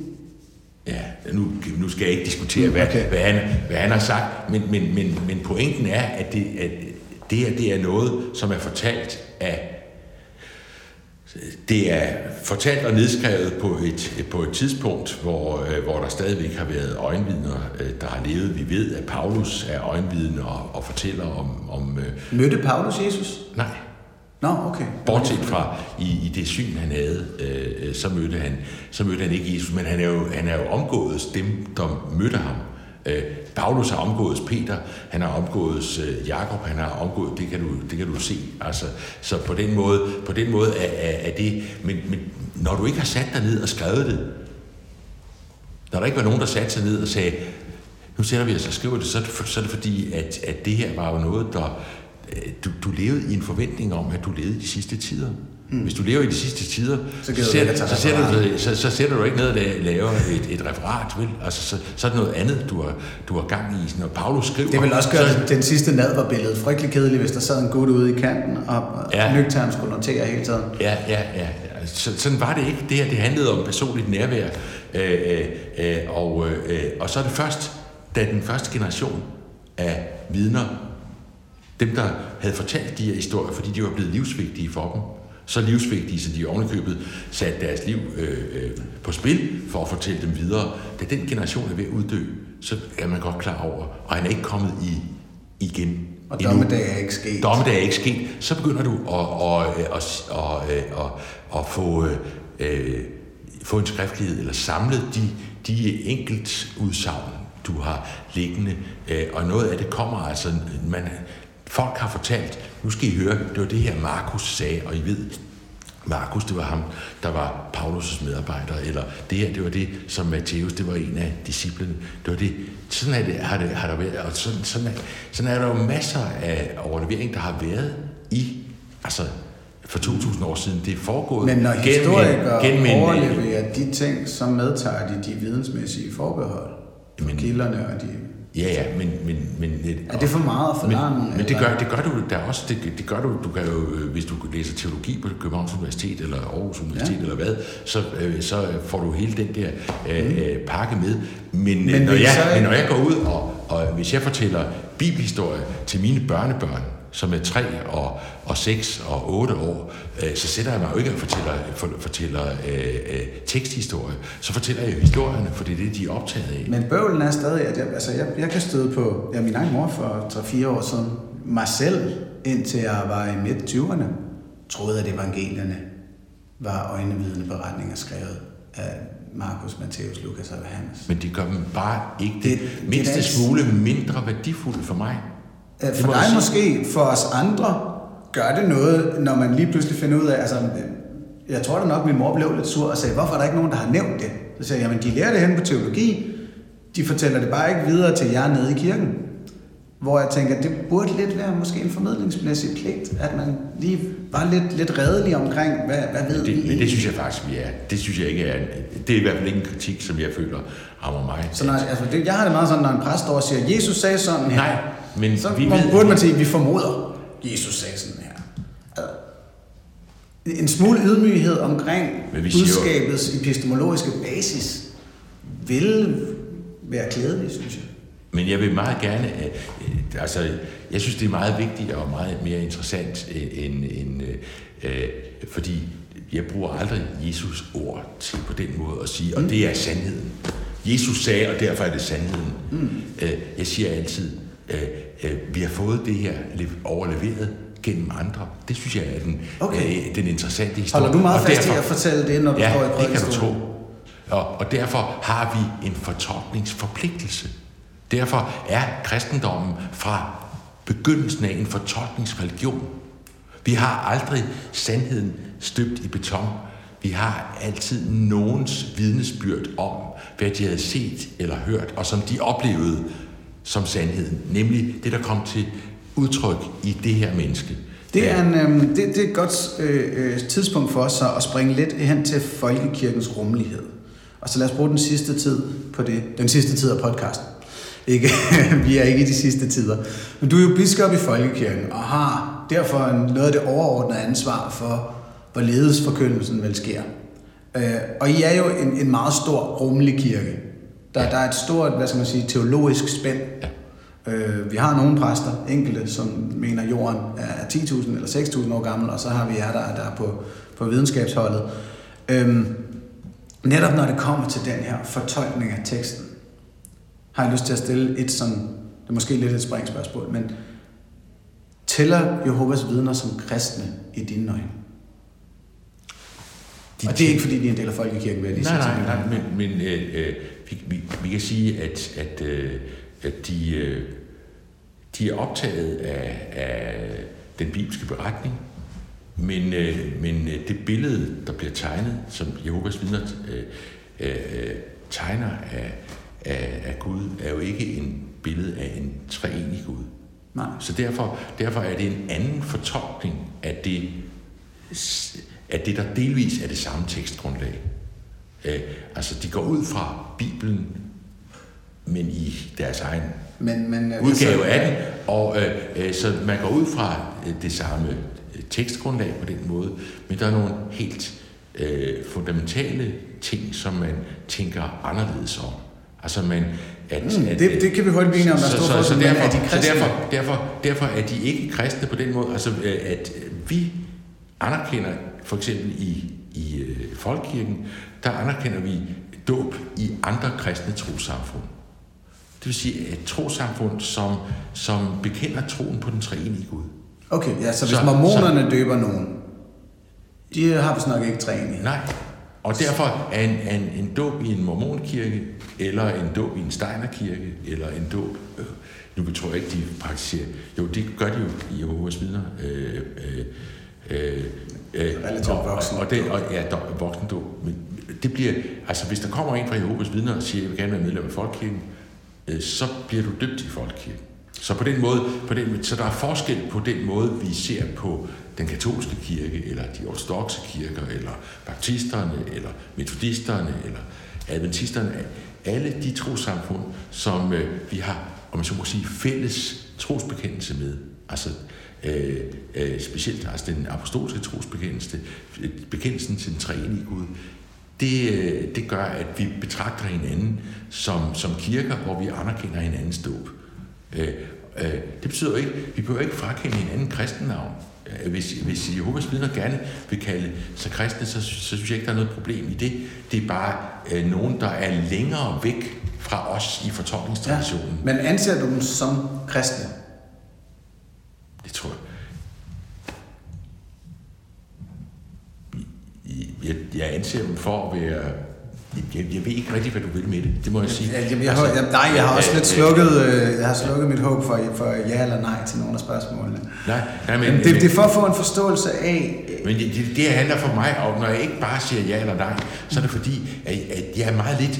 Speaker 2: Ja, nu, nu skal jeg ikke diskutere, hvad,
Speaker 1: okay.
Speaker 2: hvad, han, hvad han har sagt, men, men, men, men pointen er, at det, at det her det er noget, som er fortalt af det er fortalt og nedskrevet på et, på et tidspunkt, hvor, øh, hvor der stadigvæk har været øjenvidner, øh, der har levet. Vi ved, at Paulus er øjenvidne og, og fortæller om... om øh,
Speaker 1: Mødte Paulus Jesus?
Speaker 2: nej,
Speaker 1: Nå, okay.
Speaker 2: Bortset fra i, i det syn, han havde, øh, så, mødte han, så mødte han ikke Jesus, men han er jo, han er jo omgået dem, der mødte ham. Øh, Paulus har omgået Peter, han har omgået øh, Jakob, han har omgået, det kan du, det kan du se. Altså, så på den måde, på den måde er, er, er det, men, men når du ikke har sat dig ned og skrevet det, når der ikke var nogen, der satte sig ned og sagde, nu sætter vi os og skriver det, så er det, for, så er det fordi, at, at det her var jo noget, der... Øh, du, du levede i en forventning om, at du levede i de sidste tider. Mm. Hvis du lever i de sidste tider,
Speaker 1: Så
Speaker 2: så, sætter, så, sætter du, så, så sætter du ikke ned og la- laver et, et referat, vel? Altså, så, så er det noget andet, du har, du har gang i. Når Paulus skriver...
Speaker 1: Det vil også gøre,
Speaker 2: så,
Speaker 1: den sidste nadverbillede frygtelig kedeligt, hvis der sad en gut ude i kanten, og ja. Nøgtern skulle notere hele tiden.
Speaker 2: Ja, ja, ja. ja. Så, sådan var det ikke. Det her det handlede om personligt nærvær. Øh, øh, øh, og, øh, og så er det først, da den første generation af vidner, dem der havde fortalt de her historier, fordi de var blevet livsvigtige for dem, så livsvigtige, så de ovenikøbet satte deres liv øh, øh, på spil for at fortælle dem videre. Da den generation er ved at uddø, så er man godt klar over, og han er ikke kommet i igen.
Speaker 1: Og
Speaker 2: endnu.
Speaker 1: dommedag er ikke sket.
Speaker 2: Dommedag er ikke sket. Så begynder du at, at, at, at, at, at, at få, øh, få en skriftlighed, eller samle de, de enkelt udsagn, du har liggende. Øh, Og noget af det kommer altså, man, folk har fortalt, nu skal I høre, det var det her Markus sagde, og I ved, Markus, det var ham, der var Paulus' medarbejder, eller det her, det var det, som Matthæus, det var en af disciplene. Det var det. Sådan er det, har, det, har der været, og sådan, sådan, er, sådan er der jo masser af overlevering, der har været i, altså for 2000 år siden. Det er foregået
Speaker 1: Men når
Speaker 2: gennem en-
Speaker 1: historikere
Speaker 2: gennem en-
Speaker 1: overleverer de ting, så medtager de de vidensmæssige forbehold for
Speaker 2: Men-
Speaker 1: kilderne og de...
Speaker 2: Ja, ja, men... men, men
Speaker 1: Er det for meget at forlange?
Speaker 2: Men, men det, gør, det gør du der også. Det, det gør du, du kan jo, øh, hvis du læser teologi på Københavns Universitet eller Aarhus Universitet
Speaker 1: Ja.
Speaker 2: eller hvad, så, øh, så får du hele den der øh, øh, pakke med. Men,
Speaker 1: Men
Speaker 2: når jeg,
Speaker 1: så
Speaker 2: men når jeg går ud og, og hvis jeg fortæller bibelhistorie til mine børnebørn, som er 3 og, og 6 og 8 år, øh, så sætter jeg mig jo ikke og fortæller, for, fortæller øh, øh, teksthistorie. Så fortæller jeg historierne, for det er det, de er optaget af.
Speaker 1: Men bøvlen er stadig, at jeg, altså jeg, jeg kan støde på, ja, min egen mor for 3-4 år siden, mig selv, indtil jeg var i midt 20'erne, troede, at evangelierne var øjnevidende beretninger skrevet af Markus, Matthæus, Lukas og Johannes.
Speaker 2: Men de gør dem bare ikke det,
Speaker 1: Det-
Speaker 2: det,
Speaker 1: det
Speaker 2: mindste
Speaker 1: ikke-
Speaker 2: smule mindre værdifulde for mig.
Speaker 1: Øh, For
Speaker 2: må
Speaker 1: dig måske, for os andre, gør det noget, når man lige pludselig finder ud af, altså, jeg tror da nok, min mor blev lidt sur og sagde, hvorfor er der ikke nogen, der har nævnt det? Så sagde jeg, jamen de lærer det hen på teologi, de fortæller det bare ikke videre til jer nede i kirken. Hvor jeg tænker, det burde lidt være måske en formidlingsmæssig pligt, at man lige var lidt, lidt redelig omkring, hvad, hvad ved vi
Speaker 2: Det, men det synes jeg faktisk, vi er. Det synes jeg ikke er... Det er i hvert fald ikke en kritik, som jeg føler rammer mig.
Speaker 1: Så når, altså, det, jeg har det meget sådan, når en præst står og siger, Jesus sagde sådan her.
Speaker 2: Nej, men
Speaker 1: så
Speaker 2: vi
Speaker 1: må,
Speaker 2: ved-
Speaker 1: burde man sige, at vi formoder, Jesus sagde sådan her. En smule ydmyghed omkring budskabets epistemologiske basis vil være klædelig, synes jeg.
Speaker 2: Men jeg vil meget gerne, øh, øh, altså, jeg synes, det er meget vigtigt og meget mere interessant øh, end, end øh, øh, fordi jeg bruger aldrig Jesus ord til på den måde at sige, og det er sandheden. Jesus sagde, og derfor er det sandheden. Mm. Øh, jeg siger altid, øh, øh, vi har fået det her le- overleveret gennem andre. Det synes jeg er den,
Speaker 1: Okay.
Speaker 2: øh, den interessante historie.
Speaker 1: Holder du meget
Speaker 2: Og
Speaker 1: fast i
Speaker 2: derfor-
Speaker 1: at fortælle det, når du
Speaker 2: ja,
Speaker 1: står i
Speaker 2: det kan du tro. Og, og derfor har vi en fortolkningsforpligtelse. Derfor er kristendommen fra begyndelsen af en fortolkningsreligion. Vi har aldrig sandheden støbt i beton. Vi har altid nogens vidnesbyrd om, hvad de havde set eller hørt, og som de oplevede som sandheden. Nemlig det, der kom til udtryk i det her menneske.
Speaker 1: Det er, en, øhm, det, det er et godt øh, øh, tidspunkt for os at springe lidt hen til folkekirkens rummelighed. Og så lad os bruge den sidste tid på det. Den sidste tid af podcasten. Ikke? Vi er ikke i de sidste tider. Men du er jo biskop i folkekirken og har derfor en, noget af det overordnede ansvar for, hvorledes forkyndelsen vel sker. Øh, og I er jo en, en meget stor rummelig kirke. Der,
Speaker 2: Ja.
Speaker 1: der er et stort, hvad skal man sige, teologisk spænd.
Speaker 2: Ja.
Speaker 1: Øh, vi har nogle præster, enkelte, som mener, at jorden er 10.000 eller 6.000 år gammel, og så har vi jer, der, der er på, på videnskabsholdet. Øhm, netop når det kommer til den her fortolkning af teksten, har jeg lyst til at stille et sådan, det er måske lidt et springspørgsmål, men tæller Jehovas vidner som kristne i dine øjne?
Speaker 2: De
Speaker 1: og det er ikke, fordi de er en del af folkekirken, vil jeg lige
Speaker 2: Nej,
Speaker 1: sige.
Speaker 2: nej, nej,
Speaker 1: dig.
Speaker 2: men, men øh, øh, vi, vi, vi kan sige, at, at, øh, at de, øh, de er optaget af, af den bibelske beretning, men, øh, men øh, det billede, der bliver tegnet, som Jehovas vidner øh, øh, tegner af, af, af Gud, er jo ikke en billede af en treenig Gud.
Speaker 1: Nej.
Speaker 2: Så derfor, derfor er det en anden fortolkning af det, af det, der delvis er det samme tekstgrundlag. Øh, altså, de går ud fra Bibelen, men i deres egen
Speaker 1: Men, men, øh,
Speaker 2: udgave
Speaker 1: så-
Speaker 2: af den, og øh, øh, så man går ud fra øh, det samme øh, tekstgrundlag på den måde, men der er nogle helt øh, fundamentale ting, som man tænker anderledes om. Altså man, at,
Speaker 1: Mm, det- det kan vi blive enige om, der er
Speaker 2: så,
Speaker 1: stor
Speaker 2: så, derfor,
Speaker 1: er de
Speaker 2: så derfor, derfor, derfor er de ikke kristne på den måde, altså øh, at vi anerkender for eksempel i, i øh, Folkekirken, der anerkender vi dåb i andre kristne trosamfund. Det vil sige et trosamfund, som, som bekender troen på den treenige Gud.
Speaker 1: Okay, ja, så hvis
Speaker 2: Så-
Speaker 1: mormonerne døber nogen, de har vist nok ikke træenighed.
Speaker 2: Nej. Og derfor er en, en, en dåb i en mormonkirke, eller en dåb i en steinerkirke, eller en dåb... Øh, nu tror jeg ikke, de praktiserer... Jo, det gør de jo i Jehovas vidner. Øh, øh, øh, øh,
Speaker 1: Relativt voksen.
Speaker 2: Og, og, det, og ja, der, voksen. Men det bliver... Altså, hvis der kommer en fra Jehovas vidner og siger, jeg vil gerne være medlem af Folkekirken, øh, så bliver du døbt i Folkekirken. Så på den måde, på den, så der er forskel på den måde, vi ser på den katolske kirke, eller de ortodoxe kirker, eller baptisterne, eller metodisterne, eller adventisterne. Alle de trosamfund, som øh, vi har, om man så må sige, fælles trosbekendelse med. Altså øh, øh, specielt altså den apostolske trosbekendelse, bekendelsen til den treenige Gud, det, øh, det gør, at vi betragter hinanden som, som kirker, hvor vi anerkender hinandens dåb. Øh, øh, det betyder jo ikke, vi behøver ikke frakende hinanden kristennavn. Øh, hvis, hvis Jehovas vidner gerne vil kalde sig kristne, så, så synes jeg ikke, der er noget problem i det. Det er bare øh, nogen, der er længere væk fra os i fortolkningstraditionen.
Speaker 1: Men anser du dem som kristne?
Speaker 2: Det tror jeg. Jeg, jeg anser dem for at være jeg, jeg ved ikke rigtig, hvad du vil med det. Det må jeg sige.
Speaker 1: Jeg, jeg, jeg, altså, jeg, nej, jeg har også lidt slukket, øh, jeg har slukket mit håb for, for ja eller nej til nogle af spørgsmålene.
Speaker 2: Nej, nej men,
Speaker 1: men, det, men, det er for at få en forståelse af...
Speaker 2: Men det, det, det handler for mig om, når jeg ikke bare siger ja eller nej, så er det fordi, at, at jeg er meget lidt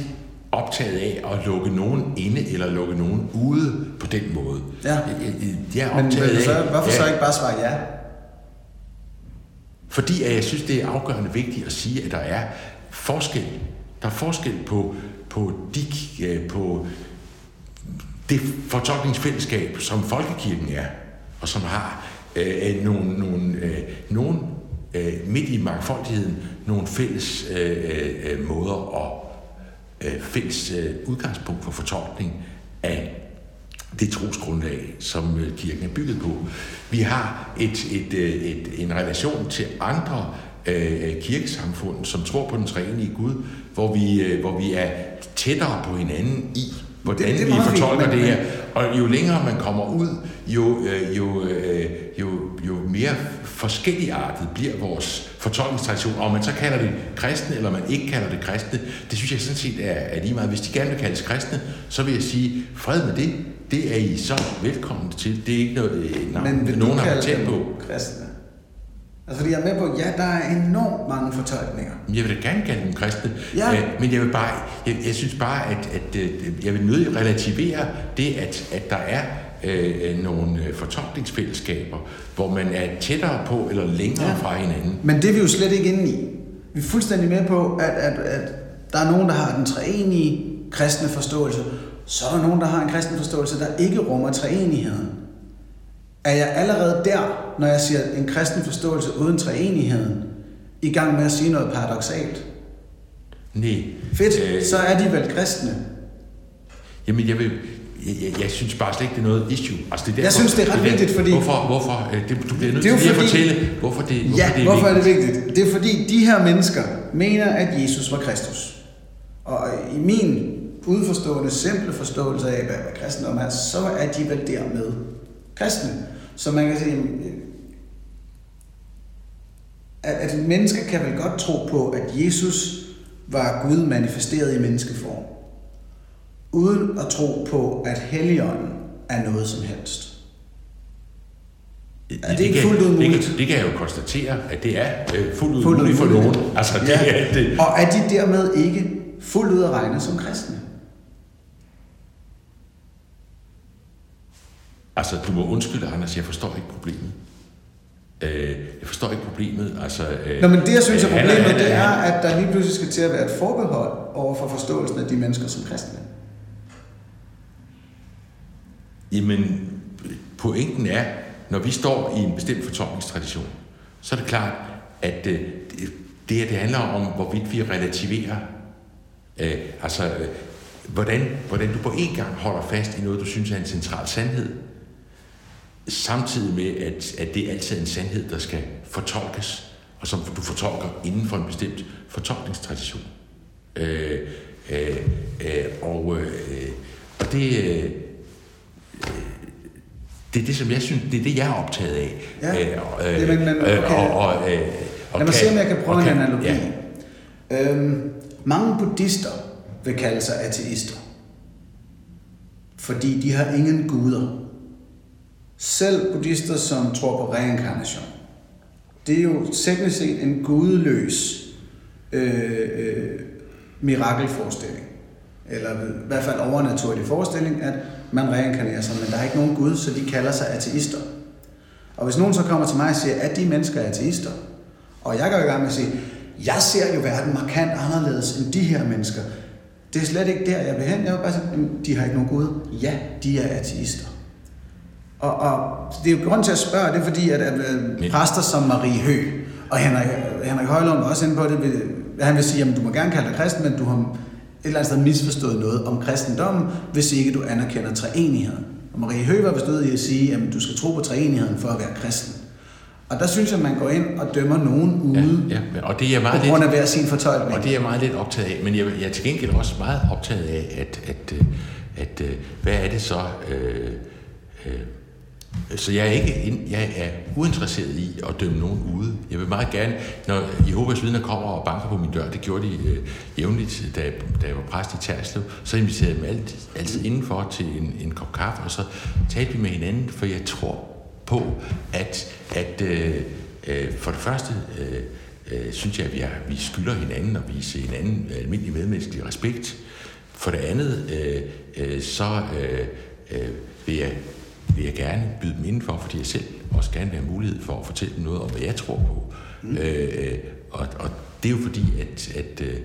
Speaker 2: optaget af at lukke nogen inde eller lukke nogen ude på den måde.
Speaker 1: Ja. Jeg,
Speaker 2: jeg, er optaget
Speaker 1: men, så, hvorfor ja. så ikke bare svare ja?
Speaker 2: Fordi at jeg synes, det er afgørende vigtigt at sige, at der er forskel. Der er forskel på, på, de, øh, på det fortolkningsfællesskab, som folkekirken er, og som har øh, nogle, nogle, øh, nogle øh, midt i mangfoldigheden nogle fælles øh, øh, måder og øh, fælles øh, udgangspunkt for fortolkning af det trosgrundlag, som øh, kirken er bygget på. Vi har et, et, øh, et, en relation til andre øh, kirkesamfund, som tror på den treenige Gud, hvor vi, øh, hvor vi er tættere på hinanden i, hvordan det, det vi fortolker fint, det her. Og jo længere man kommer ud, jo, øh, jo, øh, jo, jo mere forskelligartet bliver vores fortolkningstradition. Og om man så kalder det kristne, eller man ikke kalder det kristne, det synes jeg sådan set er, er lige meget. Hvis de gerne vil kaldes kristne, så vil jeg sige, fred med det. Det er I så velkommen til. Det er ikke noget, øh, navn, Men vil nogen har patent på.
Speaker 1: kristne? Altså, fordi jeg er med på, ja, der er enormt mange fortolkninger.
Speaker 2: Jeg vil da gerne kalde dem kristne, ja. øh, men jeg vil bare, jeg, jeg synes bare, at, at, at jeg vil nødig relativere det, at, at der er øh, nogle øh, fortolkningsfællesskaber, hvor man er tættere på eller længere ja. fra hinanden.
Speaker 1: Men det er vi jo slet ikke inde i. Vi er fuldstændig med på, at, at, at der er nogen, der har den treenige kristne forståelse, så er der nogen, der har en kristen forståelse, der ikke rummer treenigheden. Er jeg allerede der, når jeg siger en kristen forståelse uden treenigheden, i gang med at sige noget paradoxalt?
Speaker 2: Nej.
Speaker 1: Fedt, øh, så er de vel kristne.
Speaker 2: Jamen, jeg vil, jeg, jeg, jeg synes bare slet ikke, det er noget issue.
Speaker 1: Altså, det er derfor, jeg synes, det er ret det vigtigt, fordi...
Speaker 2: Hvorfor? hvorfor øh, det, du bliver nødt til at fortælle, hvorfor det, hvorfor
Speaker 1: ja,
Speaker 2: det er
Speaker 1: hvorfor
Speaker 2: vigtigt.
Speaker 1: er det vigtigt? Det er fordi, de her mennesker mener, at Jesus var Kristus. Og i min udforstående, simple forståelse af, hvad, hvad kristendom er, så er de vel dermed kristne. Så man kan sige, at, at mennesker kan vel godt tro på, at Jesus var Gud manifesteret i menneskeform, uden at tro på, at Helligånden er noget som helst.
Speaker 2: Er det, det ikke fuldt ud muligt? Det, det kan jeg jo konstatere, at det er øh, fuldt ud fuldt muligt for nogen.
Speaker 1: Altså, det ja. er, det. Og er de dermed ikke fuldt ud at regne som kristne?
Speaker 2: Altså, du må undskylde, Anders, jeg forstår ikke problemet. Øh, jeg forstår ikke problemet. Altså,
Speaker 1: øh, Nå, men det, jeg synes er problemet, han, det er, at der lige pludselig skal til at være et forbehold over for forståelsen af de mennesker som kristne.
Speaker 2: Jamen, pointen er, når vi står i en bestemt fortolkningstradition, så er det klart, at øh, det, det her det handler om, hvorvidt vi relativerer, øh, altså øh, hvordan, hvordan du på en gang holder fast i noget, du synes er en central sandhed, samtidig med, at, at det altid er en sandhed, der skal fortolkes, og som du fortolker inden for en bestemt fortolkningstradition. Øh, øh, øh, og, øh, og det, øh, det er det, som jeg synes, det er det, jeg er optaget af.
Speaker 1: Ja, øh, øh, men, men, okay. og, og, øh, og Lad mig se, om jeg kan prøve en analogi. Ja. Øhm, mange buddhister vil kalde sig ateister, fordi de har ingen guder. Selv buddhister, som tror på reinkarnation, det er jo teknisk set en gudløs øh, øh, mirakelforestilling. Eller i hvert fald overnaturlig forestilling, at man reinkarnerer sig, men der er ikke nogen Gud, så de kalder sig ateister. Og hvis nogen så kommer til mig og siger, at de mennesker er ateister, og jeg går i gang med at sige, jeg ser jo verden markant anderledes end de her mennesker. Det er slet ikke der, jeg vil hen. Jeg vil bare sige, de har ikke nogen Gud. Ja, de er ateister. Og, og det er jo grund til at spørge, det er fordi, at, at, præster som Marie Hø og Henrik, Henrik Højlund var også inde på det, han vil sige, at du må gerne kalde dig kristen, men du har et eller andet sted misforstået noget om kristendommen, hvis ikke du anerkender treenigheden. Og Marie Høgh var bestået i at sige, at du skal tro på treenigheden for at være kristen. Og der synes jeg, at man går ind og dømmer nogen ude ja, ja. Og det er meget på grund af hver sin fortolkning.
Speaker 2: Og det er jeg meget lidt optaget af. Men jeg, jeg er til gengæld også meget optaget af, at, at, at, at hvad er det så, øh, øh, så jeg er ikke jeg er uinteresseret i at dømme nogen ude. Jeg vil meget gerne, når Jehovas vidner kommer og banker på min dør, det gjorde de øh, jævnligt, da, da jeg var præst i Terslev, så inviterede jeg dem alt, altid indenfor til en, en kop kaffe, og så talte vi med hinanden, for jeg tror på, at, at øh, øh, for det første øh, øh, synes jeg, at vi, er, vi skylder hinanden og vise hinanden almindelig medmenneskelig respekt. For det andet, øh, øh, så øh, øh, vil jeg vil jeg gerne byde dem indenfor, fordi jeg selv også gerne vil have mulighed for at fortælle dem noget om, hvad jeg tror på. Mm. Øh, og, og det er jo fordi, at, at, øh,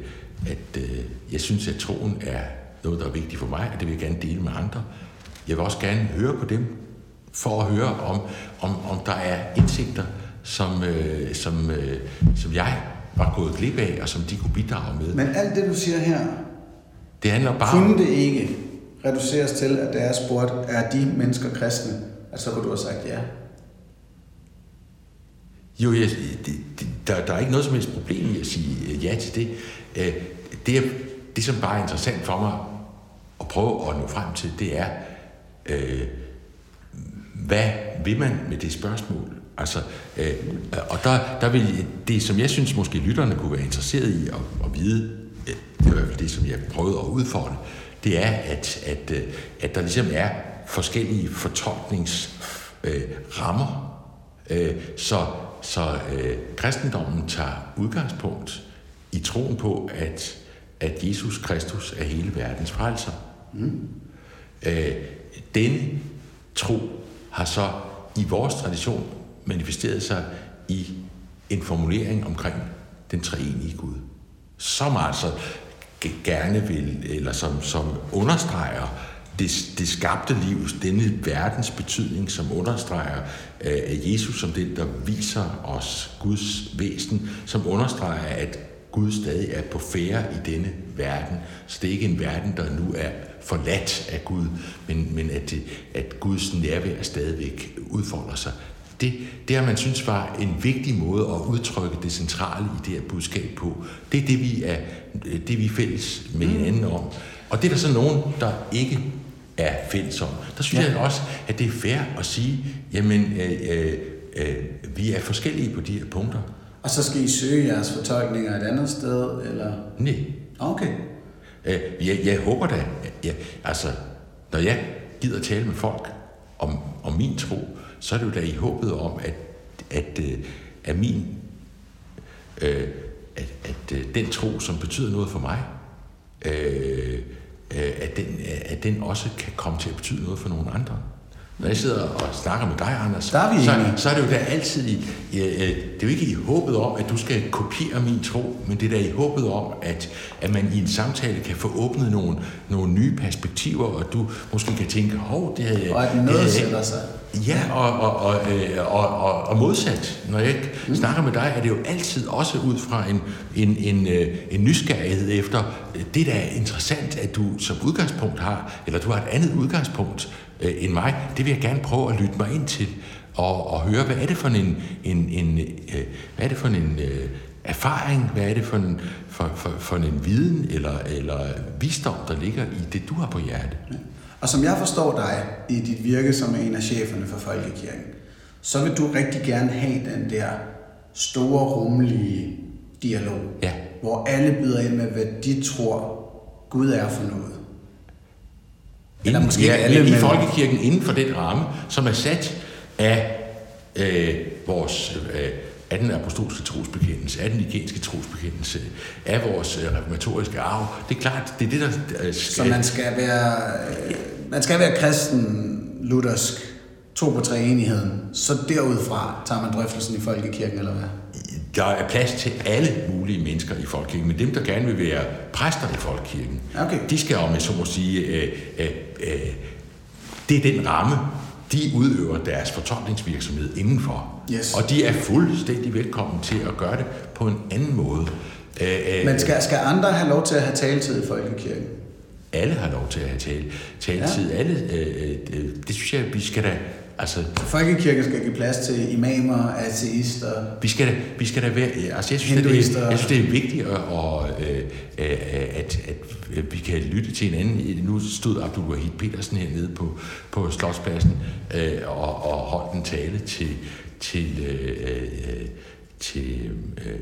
Speaker 2: at, at øh, jeg synes, at troen er noget, der er vigtigt for mig, og det vil jeg gerne dele med andre. Jeg vil også gerne høre på dem, for at høre, om, om, om der er indsigter, som, øh, som, øh, som jeg var gået glip af, og som de kunne bidrage med.
Speaker 1: Men alt det, du siger her,
Speaker 2: det handler bare
Speaker 1: kunne det ikke reduceres til, at da jeg spurgte, er de mennesker kristne, at så kunne du have sagt ja?
Speaker 2: Jo, jeg, det, det, der, der er ikke noget som helst problem i at sige øh, ja til det. Øh, det, er, det, som bare er interessant for mig at prøve at nå frem til, det er, øh, hvad vil man med det spørgsmål? Altså, øh, og der, der vil det, som jeg synes måske lytterne kunne være interesseret i at, at vide, øh, det er i hvert fald det, som jeg prøvede at udfordre, det er, at, at, øh, at der ligesom er forskellige fortolkningsrammer. Øh, så så øh, kristendommen tager udgangspunkt i troen på, at, at Jesus Kristus er hele verdens frelser. Mm. Øh, denne tro har så i vores tradition manifesteret sig i en formulering omkring den treenige Gud. Som altså gerne vil, eller som, som understreger det, det skabte livs, denne verdens betydning, som understreger øh, Jesus som den, der viser os Guds væsen, som understreger, at Gud stadig er på færre i denne verden. Så det er ikke en verden, der nu er forladt af Gud, men, men at, det, at Guds nærvær stadigvæk udfolder sig. Det, det har man synes var en vigtig måde at udtrykke det centrale i det her budskab på. Det er det, vi er, det, vi er fælles med mm. hinanden om. Og det er der så nogen, der ikke er fælles om. Der synes ja. jeg også, at det er fair at sige, jamen, øh, øh, øh, vi er forskellige på de her punkter.
Speaker 1: Og så skal I søge jeres fortolkninger et andet sted, eller?
Speaker 2: Nej.
Speaker 1: Okay.
Speaker 2: Øh, jeg, jeg håber da, jeg, altså, når jeg gider tale med folk om, om min tro, så er det jo da i håbet om, at, at, at, at min, øh, at, at øh, den tro, som betyder noget for mig, øh, øh, at, den, at den også kan komme til at betyde noget for nogle andre. Når jeg sidder og snakker med dig, Anders,
Speaker 1: Der er vi
Speaker 2: så, så er det jo da altid i, øh, det er jo ikke i håbet om, at du skal kopiere min tro, men det er da i håbet om, at, at man i en samtale kan få åbnet nogle, nogle nye perspektiver, og du måske kan tænke, hov, det havde jeg...
Speaker 1: Og at noget sætter sig.
Speaker 2: Ja, og, og, og, øh, og, og, og modsat. Når jeg mm. snakker med dig, er det jo altid også ud fra en, en, en, øh, en nysgerrighed efter det, der er interessant, at du som udgangspunkt har, eller du har et andet udgangspunkt øh, end mig. Det vil jeg gerne prøve at lytte mig ind til, og, og høre, hvad er det for en, en, en, øh, hvad er det for en øh, erfaring, hvad er det for en, for, for, for en viden eller, eller visdom, der ligger i det, du har på hjertet.
Speaker 1: Og som jeg forstår dig i dit virke som en af cheferne for Folkekirken, så vil du rigtig gerne have den der store, rummelige dialog,
Speaker 2: ja.
Speaker 1: hvor alle byder ind med, hvad de tror, Gud er for noget.
Speaker 2: Eller måske ja, alle, i Folkekirken inden for den ramme, som er sat af øh, vores øh, af den apostolske trosbekendelse, af den igenske trosbekendelse, af vores øh, reformatoriske arv. Det er klart, det er det, der
Speaker 1: skal... Så man skal være, øh, man skal være kristen, luthersk, tro på treenigheden, så derudfra tager man drøftelsen i folkekirken, eller hvad?
Speaker 2: Der er plads til alle mulige mennesker i folkekirken, men dem, der gerne vil være præster i folkekirken,
Speaker 1: okay.
Speaker 2: de skal om, så må sige, øh, øh, øh, det er den ramme, de udøver deres fortolkningsvirksomhed indenfor.
Speaker 1: Yes.
Speaker 2: Og de er fuldstændig velkommen til at gøre det på en anden måde.
Speaker 1: Men skal, skal andre have lov til at have taletid i folkekirken?
Speaker 2: Alle har lov til at have tale, taletid. Ja. Alle, øh, det, det synes jeg, vi skal da Altså,
Speaker 1: Folkekirken skal give plads til imamer, ateister.
Speaker 2: vi skal da, vi skal da være, altså jeg synes, at det,
Speaker 1: Hinduister.
Speaker 2: jeg synes, det er vigtigt, at, og, øh, øh, at, at vi kan lytte til hinanden. Nu stod Abdul Wahid Petersen hernede på, på Slotspladsen øh, og, og holdt en tale til, til, øh, øh, til, øh,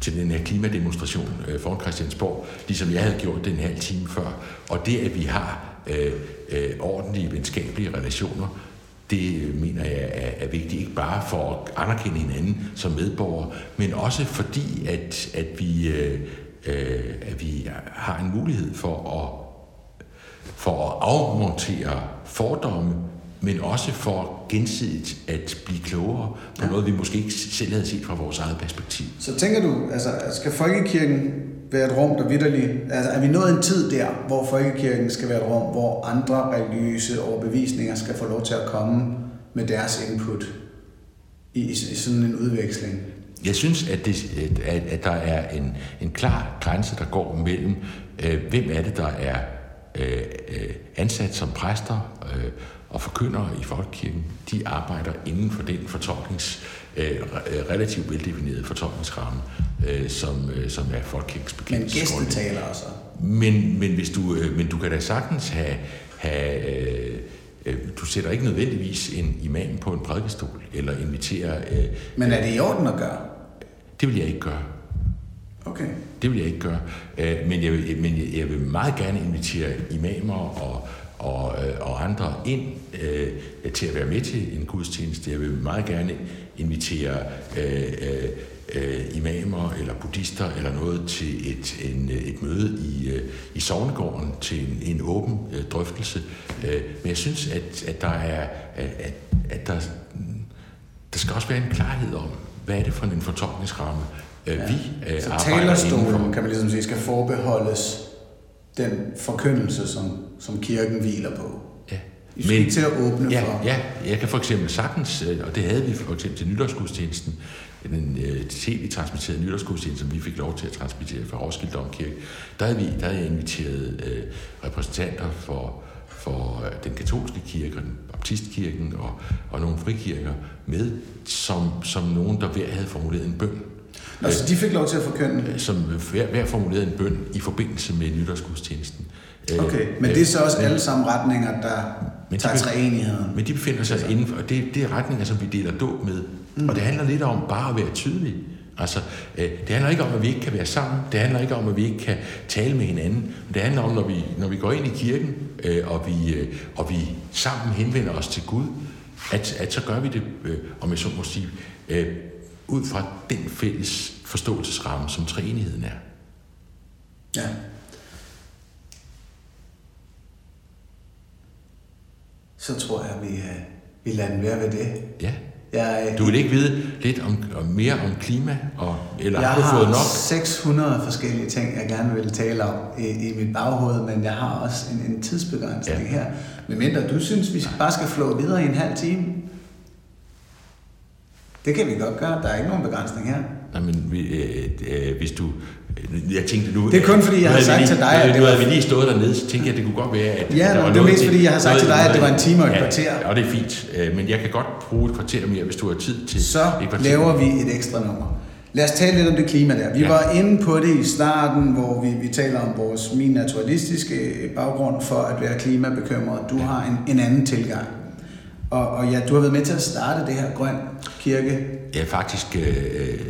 Speaker 2: til den her klimademonstration øh, foran Christiansborg, ligesom jeg havde gjort den halv time før. Og det, at vi har øh, øh, ordentlige venskabelige relationer, det øh, mener jeg er, er vigtigt, ikke bare for at anerkende hinanden som medborgere, men også fordi, at, at, vi, øh, øh, at vi har en mulighed for at, for at afmontere fordomme, men også for gensidigt at blive klogere på
Speaker 1: Ja.
Speaker 2: noget, vi måske ikke selv havde set fra vores eget perspektiv.
Speaker 1: Så tænker du, altså skal folkekirken være et rum, der vidderligt... Altså er vi nået en tid der, hvor folkekirken skal være et rum, hvor andre religiøse overbevisninger skal få lov til at komme med deres input i, i, sådan en udveksling?
Speaker 2: Jeg synes, at, det, at, at der er en, en klar grænse, der går mellem, øh, hvem er det, der er øh, øh, ansat som præster øh, og forkyndere i folkekirken. De arbejder inden for den fortolknings, øh, øh, relativt veldefinerede fortolkningsramme, øh, som, øh, som er folkekirkens
Speaker 1: Men
Speaker 2: bekendelsesgrundlag.
Speaker 1: gæstetaler også.
Speaker 2: Men, men, hvis du, øh, men du kan da sagtens have... have øh, du sætter ikke nødvendigvis en imam på en prædikestol, eller inviterer... Øh,
Speaker 1: Men er det i orden at gøre?
Speaker 2: det vil jeg ikke gøre.
Speaker 1: Okay.
Speaker 2: Det vil jeg ikke gøre. Øh, Men jeg vil, men jeg- jeg vil meget gerne invitere imamer og, og, øh, og andre ind øh, til at være med til en gudstjeneste. Jeg vil meget gerne invitere øh, øh, øh, imamer eller buddhister eller noget til et, en, et møde i, øh, i Sovnegården til en, en åben øh, drøftelse. Øh, men jeg synes, at, at der er at, at der, der skal også være en klarhed om, hvad er det for en fortolkningsramme, øh, vi øh,
Speaker 1: Så
Speaker 2: arbejder indenfor.
Speaker 1: kan man ligesom sige, skal forbeholdes den forkyndelse, som, som kirken hviler på.
Speaker 2: Ja.
Speaker 1: I skal ikke til at åbne
Speaker 2: ja,
Speaker 1: for...
Speaker 2: Ja, jeg kan for eksempel sagtens, øh, og det havde vi for eksempel til nytårsgudstjenesten, den øh, tv-transmitterede nytårsgudstjeneste, som vi fik lov til at transmittere fra Roskilde Domkirke, der havde, vi, der havde jeg inviteret øh, repræsentanter for, for øh, den katolske kirke, og den baptistkirken og, og nogle frikirker med, som, som nogen, der hver havde formuleret en bøn.
Speaker 1: Nå, så de fik lov til at forkynde.
Speaker 2: Øh, Som hver, hver formulerede en bøn i forbindelse med nytårsgudstjenesten. Øh,
Speaker 1: Okay, men det er så også alle sammen retninger, der
Speaker 2: Men de
Speaker 1: tager
Speaker 2: be-
Speaker 1: træenigheden.
Speaker 2: Men de befinder sig inden for, og det, det er retninger, som vi deler dåb med. Mm. Og det handler lidt om bare at være tydelig. Altså, øh, det handler ikke om, at vi ikke kan være sammen. Det handler ikke om, at vi ikke kan tale med hinanden. Men det handler om, når vi, når vi går ind i kirken, øh, og, vi, øh, og vi sammen henvender os til Gud, at, at så gør vi det, øh, om jeg så må sige, øh, ud fra den fælles forståelsesramme, som træenigheden er.
Speaker 1: Ja. Så tror jeg, vi, øh, vi lader være ved det.
Speaker 2: Ja.
Speaker 1: Jeg,
Speaker 2: Du vil ikke vide lidt om, om mere om klima, og, eller
Speaker 1: jeg
Speaker 2: har du fået nok?
Speaker 1: 600 forskellige ting, jeg gerne vil tale om i, i mit baghoved, men jeg har også en, en tidsbegrænsning
Speaker 2: Ja.
Speaker 1: her. Medmindre du synes, vi bare skal flå videre i en halv time. Det kan vi godt gøre. Der er ikke nogen begrænsning her.
Speaker 2: Nej, men øh, øh, hvis du... øh, Jeg tænkte nu...
Speaker 1: Det er kun, fordi jeg
Speaker 2: nu
Speaker 1: har sagt
Speaker 2: lige,
Speaker 1: til dig,
Speaker 2: Nu,
Speaker 1: at det
Speaker 2: nu
Speaker 1: var-
Speaker 2: havde vi lige stået dernede, så tænkte jeg, at det kunne godt være, at...
Speaker 1: Ja,
Speaker 2: der var
Speaker 1: det er mest, fordi jeg har sagt til dig, at det var en time og et
Speaker 2: ja,
Speaker 1: kvarter.
Speaker 2: Og det er fint, øh, men jeg kan godt bruge et kvarter mere, hvis du har tid til
Speaker 1: Så
Speaker 2: et kvarter.
Speaker 1: laver vi et ekstra nummer. Lad os tale lidt om det klima der. Vi
Speaker 2: Ja.
Speaker 1: ja. var inde på det i starten, hvor vi, vi taler om vores min naturalistiske baggrund for at være klimabekymret. Du har en, en anden tilgang. Og, og ja, du har været med til at starte det her Grøn Kirke.
Speaker 2: Ja, faktisk, øh,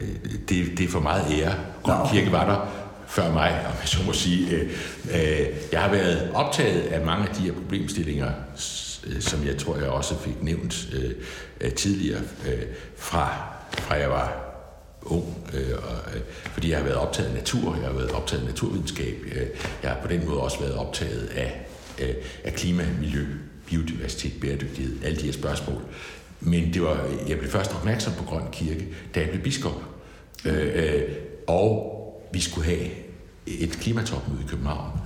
Speaker 2: det, det er for meget ære. Grøn
Speaker 1: okay.
Speaker 2: Kirke var der før mig, om jeg så må sige. Øh, øh, jeg har været optaget af mange af de her problemstillinger, øh, som jeg tror, jeg også fik nævnt øh, øh, tidligere, øh, fra, fra jeg var ung, øh, og, øh, fordi jeg har været optaget af natur, jeg har været optaget af naturvidenskab, øh, jeg har på den måde også været optaget af, øh, af klima, miljø, biodiversitet, bæredygtighed, alle de her spørgsmål. Men det var, jeg blev først opmærksom på Grøn Kirke, da jeg blev biskop. Øh, øh, og vi skulle have et klimatopmøde i København.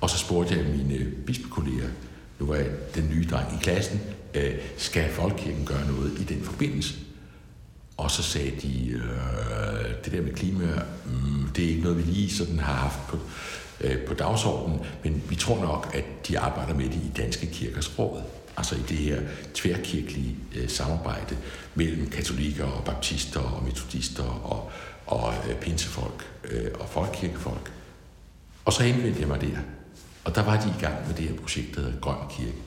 Speaker 2: Og så spurgte jeg mine bispekolleger, nu var jeg den nye dreng i klassen, øh, skal Folkekirken gøre noget i den forbindelse? Og så sagde de, øh, det der med klima, mm, det er ikke noget, vi lige sådan har haft på, øh, på dagsordenen, men vi tror nok, at de arbejder med det i Danske Kirkers Råd altså i det her tværkirkelige øh, samarbejde mellem katolikker og baptister og metodister og, og øh, pinsefolk øh, og folkekirkefolk. Og så henvendte jeg mig der. Og der var de i gang med det her projekt, der hedder Grøn Kirke,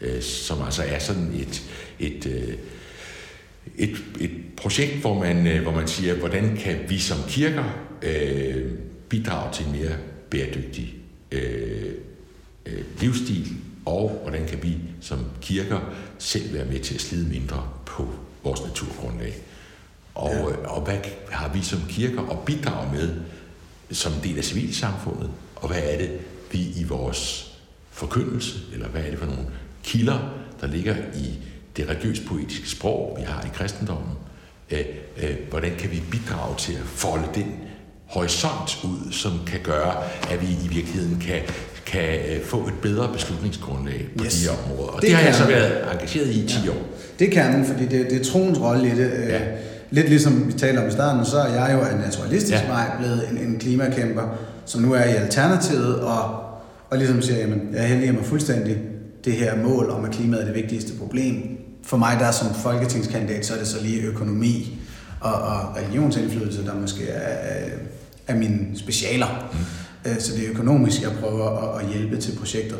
Speaker 2: øh, som altså er sådan et, et, øh, et, et projekt, hvor man, øh, hvor man siger, hvordan kan vi som kirker øh, bidrage til en mere bæredygtig øh, øh, livsstil, og hvordan kan vi som kirker selv være med til at slide mindre på vores naturgrundlag. Og, ja. Øh, og hvad har vi som kirker at bidrage med som en del af civilsamfundet, og hvad er det, vi i vores forkyndelse, eller hvad er det for nogle kilder, der ligger i det religiøs-poetiske sprog, vi har i kristendommen, øh, øh, hvordan kan vi bidrage til at folde den horisont ud, som kan gøre, at vi i virkeligheden kan, kan øh, få et bedre beslutningsgrundlag på yes. de her områder. Og det, det har jeg så været engageret i i 10 ja. år.
Speaker 1: Det kan den, fordi det, det er troens rolle i det. Øh, ja. Lidt ligesom vi taler om i starten, så er jeg jo af naturalistisk ja. vej blevet en, en klimakæmper, som nu er i Alternativet, og, og ligesom siger, jamen, jeg heldiger mig fuldstændig det her mål om, at klimaet er det vigtigste problem. For mig, der som folketingskandidat, så er det så lige økonomi og, og religionsindflydelse, der måske er, er mine specialer. Mm. Øh, så det er økonomisk, jeg prøver at hjælpe til projektet.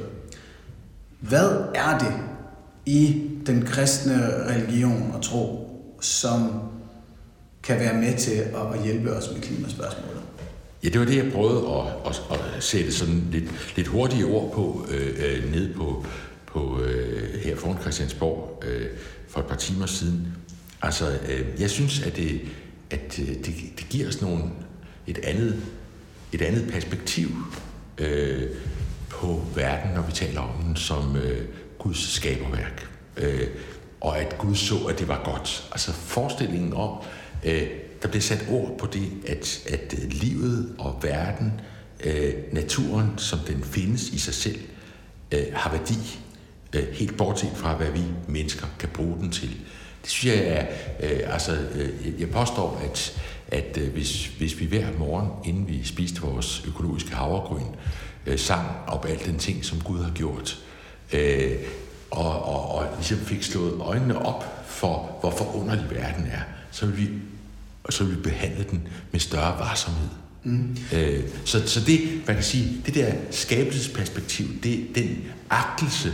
Speaker 1: Hvad er det i den kristne religion og tro, som kan være med til at hjælpe os med klimaspørgsmålet?
Speaker 2: Ja, det var det, jeg prøvede at, at, at sætte sådan lidt, lidt hurtige ord på, øh, øh ned på, på øh, her foran Christiansborg øh, for et par timer siden. Altså, øh, jeg synes, at det, at øh, det, det giver os nogle, et, andet, et andet perspektiv øh, på verden, når vi taler om den som øh, Guds skaberværk. Øh, og at Gud så, at det var godt. Altså forestillingen om, øh, der blev sat ord på det, at, at øh, livet og verden, øh, naturen, som den findes i sig selv, øh, har værdi, øh, helt bortset fra, hvad vi mennesker kan bruge den til. Det synes jeg er, øh, altså, øh, jeg påstår, at, at øh, hvis, hvis vi hver morgen, inden vi spiste vores økologiske havregryn, øh, sang op alt den ting, som Gud har gjort, øh, og, og, og ligesom fik slået øjnene op for, hvor forunderlig verden er, så vil vi, så vil vi behandle den med større varsomhed. Mm. Øh, så, så det, man kan sige, det der skabelsesperspektiv, det den agtelse,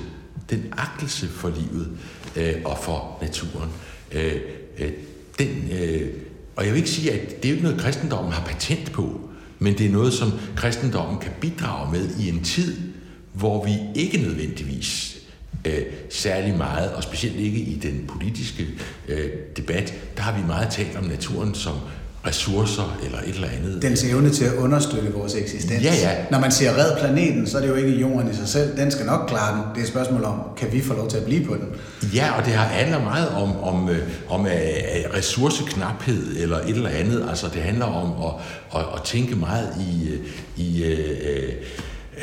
Speaker 2: den agtelse for livet øh, og for naturen, øh, øh, den, øh, og jeg vil ikke sige, at det er ikke noget, kristendommen har patent på, men det er noget, som kristendommen kan bidrage med i en tid, hvor vi ikke nødvendigvis øh, særlig meget, og specielt ikke i den politiske øh, debat, der har vi meget talt om naturen som ressourcer eller et eller andet.
Speaker 1: Dens evne til at understøtte vores eksistens.
Speaker 2: Ja, ja.
Speaker 1: Når man siger red planeten, så er det jo ikke jorden i sig selv. Den skal nok klare den. Det er et spørgsmål om, kan vi få lov til at blive på den?
Speaker 2: Ja, og det har handler meget om, om, øh, om, om uh, ressourceknaphed eller et eller andet. Altså det handler om at, at, at tænke meget i, i, uh,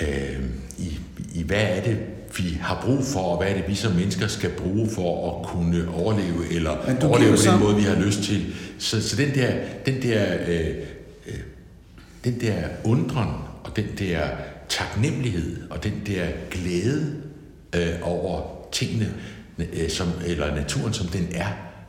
Speaker 2: uh, i, i, hvad er det, vi har brug for, og hvad er det, vi som mennesker skal bruge for at kunne overleve, eller overleve på den måde, vi har lyst til. Så, så den der, den der, øh, øh, den der undren, og den der taknemmelighed, og den der glæde øh, over tingene, øh, som, eller naturen, som den er,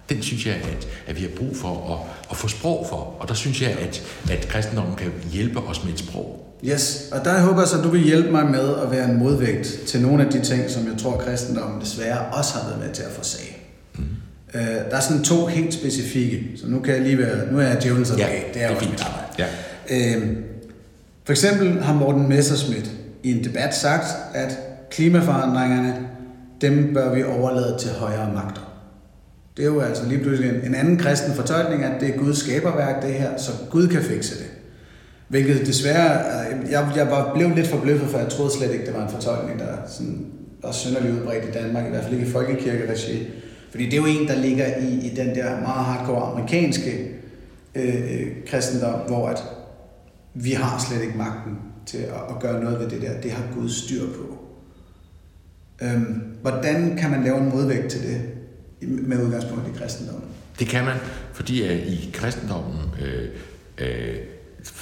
Speaker 2: den synes jeg, at, at vi har brug for at, at få sprog for. Og der synes jeg, at, at kristendommen kan hjælpe os med et sprog.
Speaker 1: Yes, og der håber jeg så, at du vil hjælpe mig med at være en modvægt til nogle af de ting, som jeg tror, kristendommen desværre også har været med til at forsage. Mm. Uh, der er sådan to helt specifikke, så nu kan jeg lige være, nu er jeg djævelens advokat, ja, det er, det er også mit arbejde. Ja. Uh, for eksempel har Morten Messerschmidt i en debat sagt, at klimaforandringerne, dem bør vi overlade til højere magter. Det er jo altså lige pludselig en, en anden kristen fortolkning, at det er Guds skaberværk, det her, så Gud kan fikse det. Hvilket desværre, øh, jeg, jeg var, blev lidt forbløffet, for jeg troede slet ikke, det var en fortolkning, der sådan, var synderligt udbredt i Danmark, i hvert fald ikke i folkekirkeregi. Fordi det er jo en, der ligger i, i den der meget hardcore amerikanske øh, kristendom, hvor at vi har slet ikke magten til at, at gøre noget ved det der. Det har Gud styr på. Øhm, hvordan kan man lave en modvægt til det med udgangspunkt i kristendommen?
Speaker 2: Det kan man, fordi at i kristendommen øh, øh,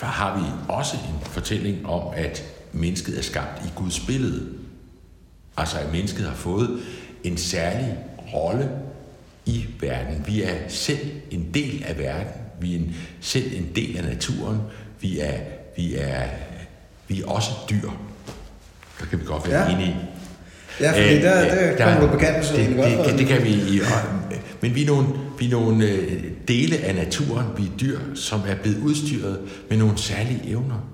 Speaker 2: har vi også en fortælling om, at mennesket er skabt i Guds billede. Altså at mennesket har fået en særlig rolle i verden. Vi er selv en del af verden. Vi er en, selv en del af naturen. Vi er, vi er, vi er også dyr. Der kan vi godt være ja. enige.
Speaker 1: Ja, fordi øh, der, der, der kommer du på kanten, så
Speaker 2: det, det, det, det kan vi. Men vi er nogle, vi er nogle øh, dele af naturen, vi er dyr, som er blevet udstyret med nogle særlige evner.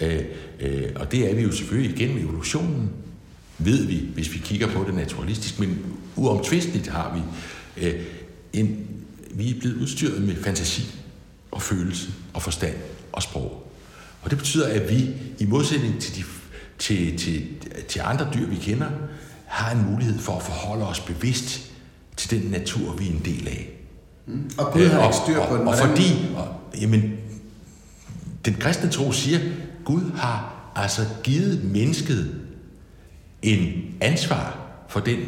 Speaker 2: Øh, øh, og det er vi jo selvfølgelig igennem evolutionen, ved vi, hvis vi kigger på det naturalistisk. Men uomtvisteligt har vi øh, en, vi er blevet udstyret med fantasi og følelse og forstand og sprog. Og det betyder, at vi i modsætning til, de, til, til, til andre dyr, vi kender, har en mulighed for at forholde os bevidst til den natur, vi er en del af.
Speaker 1: Mm. Og Gud har ikke styr på
Speaker 2: den. Og, og fordi, og, jamen, den kristne tro siger, Gud har altså givet mennesket en ansvar for den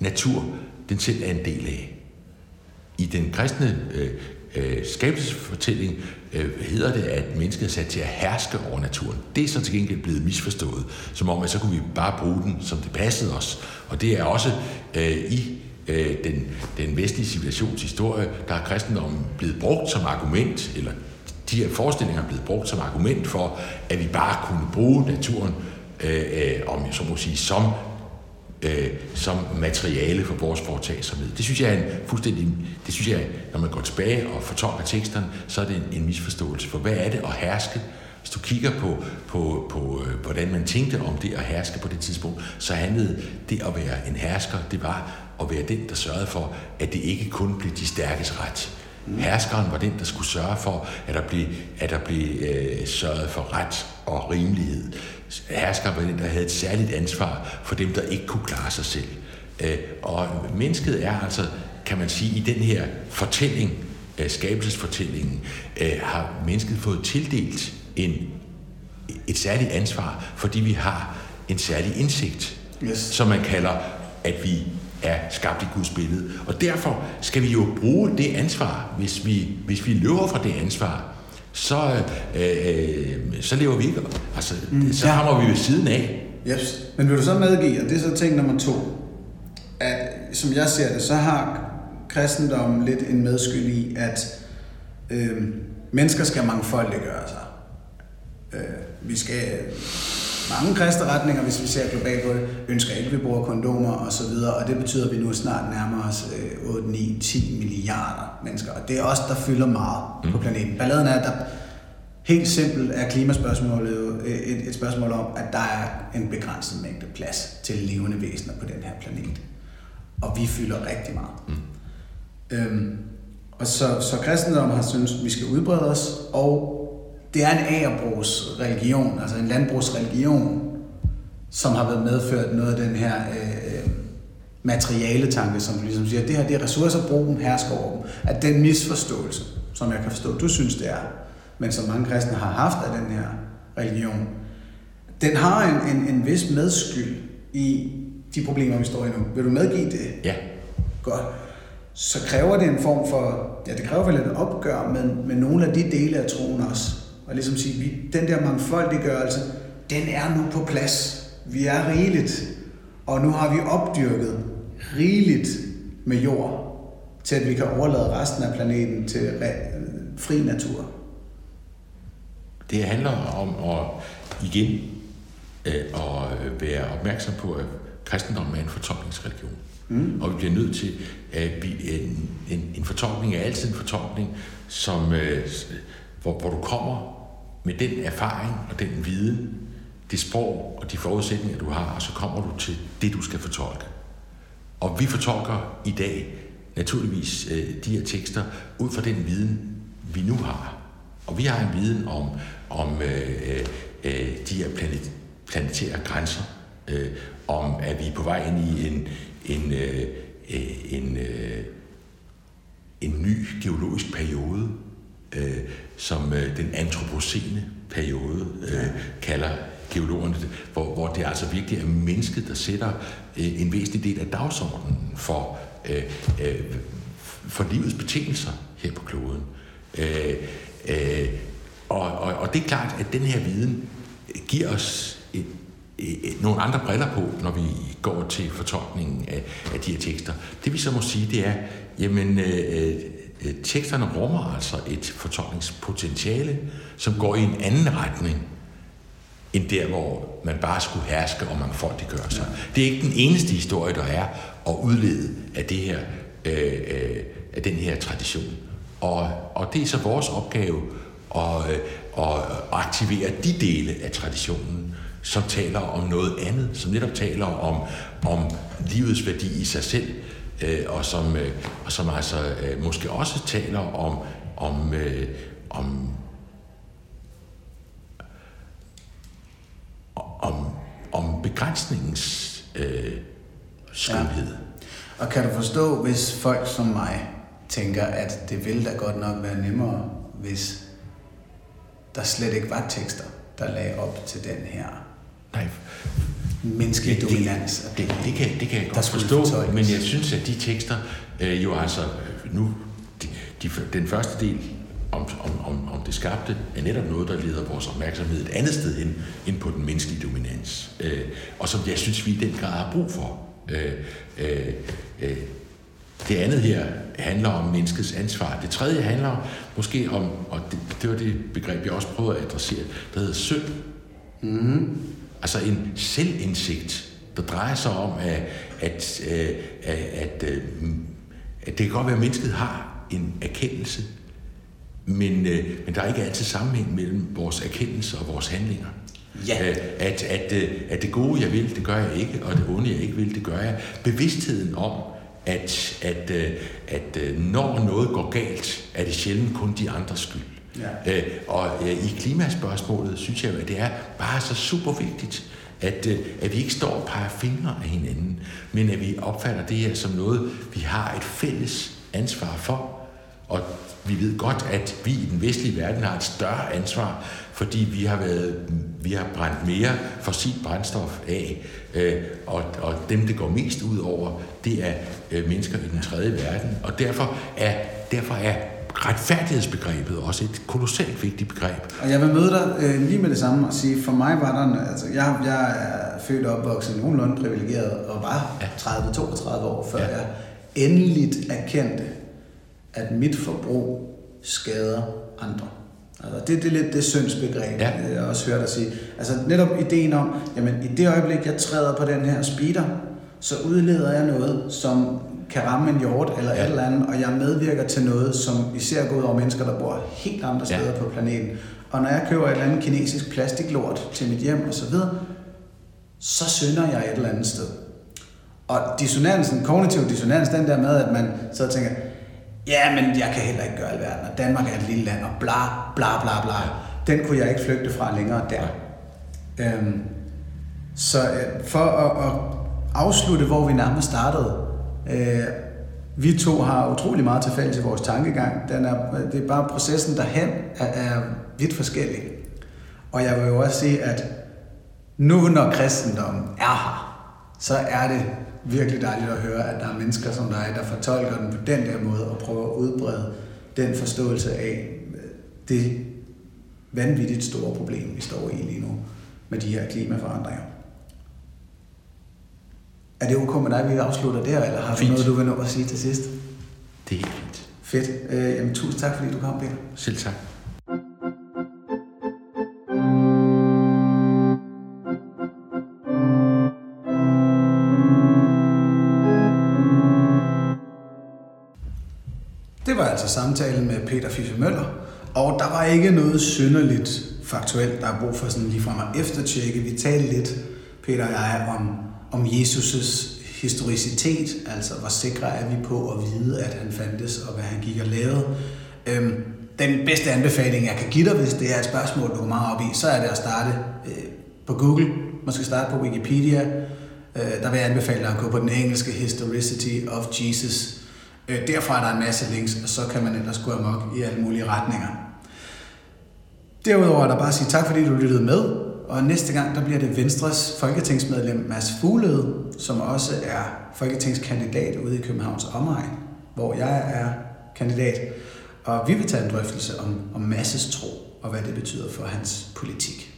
Speaker 2: natur, den selv er en del af. I den kristne øh, øh, skabelsesfortælling øh, hedder det, at mennesket er sat til at herske over naturen. Det er så til gengæld blevet misforstået, som om, at så kunne vi bare bruge den, som det passede os. Og det er også øh, i øh, den, den vestlige civilisations der er kristendommen blevet brugt som argument, eller de her forestillinger er blevet brugt som argument for, at vi bare kunne bruge naturen, øh, øh, om jeg så må sige, som øh, som materiale for vores foretagsomhed. Det synes jeg er en fuldstændig, det synes jeg, når man går tilbage og fortolker teksterne, så er det en, en misforståelse. For hvad er det at herske? Hvis du kigger på, på, på øh, hvordan man tænkte om det at herske på det tidspunkt, så handlede det at være en hersker, det var at være den, der sørgede for, at det ikke kun blev de stærkes ret. Herskeren var den, der skulle sørge for, at der blev, at der blev øh, sørget for ret og rimelighed. Den, der havde et særligt ansvar for dem, der ikke kunne klare sig selv. Øh, og mennesket er altså, kan man sige, i den her fortælling, øh, skabelsesfortællingen, øh, har mennesket fået tildelt en, et særligt ansvar, fordi vi har en særlig indsigt, yes. som man kalder, at vi er skabt i Guds billede. Og derfor skal vi jo bruge det ansvar, hvis vi, hvis vi løber fra det ansvar, så, øh, øh, så lever vi ikke. Altså, mm, så ja. hammer vi ved siden af.
Speaker 1: Yes. Men vil du så medgive, og det er så ting nummer to, at som jeg ser det, så har kristendommen lidt en medskyld i, at øh, mennesker skal mangfoldiggøre sig. Øh, vi skal mange kristne retninger, hvis vi ser globalt på det, ønsker ikke, at vi bruger kondomer og så videre, og det betyder, at vi nu snart nærmer os 8, 9, 10 milliarder mennesker, og det er os, der fylder meget mm. på planeten. Balladen er, at der helt simpelt er klimaspørgsmålet jo et, et spørgsmål om, at der er en begrænset mængde plads til levende væsener på den her planet. Og vi fylder rigtig meget. Mm. Øhm, og så, så kristendommen har syntes, at vi skal udbrede os, og det er en agerbrugsreligion, altså en landbrugsreligion, som har været medført noget af den her øh, materiale tanke, som ligesom siger, at det her det er ressourcer, brug dem, hersker over dem. At den misforståelse, som jeg kan forstå, du synes det er, men som mange kristne har haft af den her religion, den har en, en, en vis medskyld i de problemer, vi står i nu. Vil du medgive det?
Speaker 2: Ja.
Speaker 1: Godt. Så kræver det en form for, ja, det kræver vel et opgør med, med nogle af de dele af troen også, og ligesom sige, vi, den der mangfoldiggørelse, den er nu på plads. Vi er rigeligt, og nu har vi opdyrket rigeligt med jord, til at vi kan overlade resten af planeten til fri natur.
Speaker 2: Det handler om at igen øh, at være opmærksom på, at kristendommen er en fortolkningsreligion. Mm. Og vi bliver nødt til, at vi, en, en, en fortolkning er altid en fortolkning, som, øh, hvor, hvor du kommer med den erfaring og den viden, det sprog og de forudsætninger, du har, og så kommer du til det, du skal fortolke. Og vi fortolker i dag naturligvis øh, de her tekster ud fra den viden, vi nu har. Og vi har en viden om, om øh, øh, øh de her planet, planetære grænser, øh, om at vi er på vej ind i en, en, øh, øh en, øh, en ny geologisk periode, øh, som øh, den antropocene periode øh, kalder geologerne, hvor, hvor det altså virkelig er mennesket, der sætter øh, en væsentlig del af dagsordenen for, øh, øh, for livets betingelser her på kloden. Øh, øh, og, og, og det er klart, at den her viden giver os et, nogle andre briller på, når vi går til fortolkningen af, af de her tekster. Det vi så må sige, det er, jamen øh, øh, Øh, teksterne rummer altså et fortolkningspotentiale, som går i en anden retning, end der, hvor man bare skulle herske og mangfoldiggøre sig. Det er ikke den eneste historie, der er at udlede af, det her, øh, øh, af den her tradition. Og, og det er så vores opgave at, øh, at aktivere de dele af traditionen, som taler om noget andet, som netop taler om, om livets værdi i sig selv, øh, og, som, øh, og som altså øh, måske også taler om, om, øh, om om, om begrænsningens øh, skønhed. Ja.
Speaker 1: Og kan du forstå, hvis folk som mig tænker, at det ville da godt nok være nemmere, hvis der slet ikke var tekster, der lagde op til den her Nej. Menneskelige det, dominans.
Speaker 2: Det, det, det, kan, det kan jeg godt forstå, men jeg synes, at de tekster øh, jo altså nu, de, de, den første del om, om, om, om det skabte, er netop noget, der leder vores opmærksomhed et andet sted hen, end på den menneskelige dominans. Øh, og som jeg synes, vi i den grad har brug for. Øh, øh, øh, det andet her handler om menneskets ansvar. Det tredje handler måske om, og det, det var det begreb, jeg også prøvede at adressere, der hedder synd. Mm. Altså en selvindsigt, der drejer sig om, at, at, øh, at, at, øh, at det kan godt være, at mennesket har en erkendelse men, øh, men der er ikke altid sammenhæng mellem vores erkendelse og vores handlinger. Ja. At, at, at det gode, jeg vil, det gør jeg ikke, og det onde, jeg ikke vil, det gør jeg. Bevidstheden om, at, at, at, at når noget går galt, er det sjældent kun de andres skyld. Ja. Øh, og øh, i klimaspørgsmålet synes jeg at det er bare så super vigtigt, at, øh, at vi ikke står og peger fingre af hinanden, men at vi opfatter det her som noget, vi har et fælles ansvar for. Og vi ved godt, at vi i den vestlige verden har et større ansvar, fordi vi har, været, vi har brændt mere fossilt brændstof af, øh, og, og dem, det går mest ud over, det er øh, mennesker i den tredje verden. Og derfor er, derfor er retfærdighedsbegrebet også et kolossalt vigtigt begreb.
Speaker 1: Og jeg vil møde dig øh, lige med det samme og sige, for mig var der, altså jeg, jeg er født og opvokset nogenlunde privilegeret og var ja. 30-32 år, før ja. jeg endeligt erkendte, at mit forbrug skader andre. Altså, det, det er lidt det syndsbegreb, ja. jeg også hørt dig sige. Altså netop ideen om, jamen i det øjeblik, jeg træder på den her speeder, så udleder jeg noget, som kan ramme en hjort eller ja. et eller andet, og jeg medvirker til noget, som især går ud over mennesker, der bor helt andre steder ja. på planeten. Og når jeg køber et eller andet kinesisk plastiklort til mit hjem og så videre, så synder jeg et eller andet sted. Og dissonansen, kognitiv dissonans, den der med, at man så tænker, ja, men jeg kan heller ikke gøre alverden, og Danmark er et lille land, og bla, bla, bla, bla. Den kunne jeg ikke flygte fra længere der. Øhm, så øh, for at, at afslutte, hvor vi nærmest startede, Øh, vi to har utrolig meget til fælles i vores tankegang. Den er, det er bare processen derhen er, er vidt forskellig. Og jeg vil jo også sige, at nu når kristendommen er her, så er det virkelig dejligt at høre, at der er mennesker som dig, der fortolker den på den der måde og prøver at udbrede den forståelse af øh, det vanvittigt store problem, vi står i lige nu med de her klimaforandringer. Er det ok med dig, at vi afslutter der, eller har fint. du noget, du vil nå at sige til sidst?
Speaker 2: Det er helt fint.
Speaker 1: Fedt. Øh, jamen, tusind tak, fordi du kom, Peter.
Speaker 2: Selv tak.
Speaker 1: altså samtalen med Peter Fischer Møller, og der var ikke noget synderligt faktuelt, der er brug for sådan lige fra at eftertjekke. Vi talte lidt, Peter og jeg, om, om Jesus' historicitet, altså hvor sikre er vi på at vide, at han fandtes, og hvad han gik og lavede. Øhm, den bedste anbefaling, jeg kan give dig, hvis det er et spørgsmål, du går meget op i, så er det at starte øh, på Google. Man skal starte på Wikipedia. Øh, der vil jeg anbefale dig at gå på den engelske Historicity of Jesus Øh, derfra er der en masse links, og så kan man ellers gå amok i alle mulige retninger. Derudover er der bare at sige tak, fordi du lyttede med. Og næste gang, der bliver det Venstres folketingsmedlem Mads Fuglede, som også er folketingskandidat ude i Københavns omegn, hvor jeg er kandidat. Og vi vil tage en drøftelse om, om masses tro og hvad det betyder for hans politik.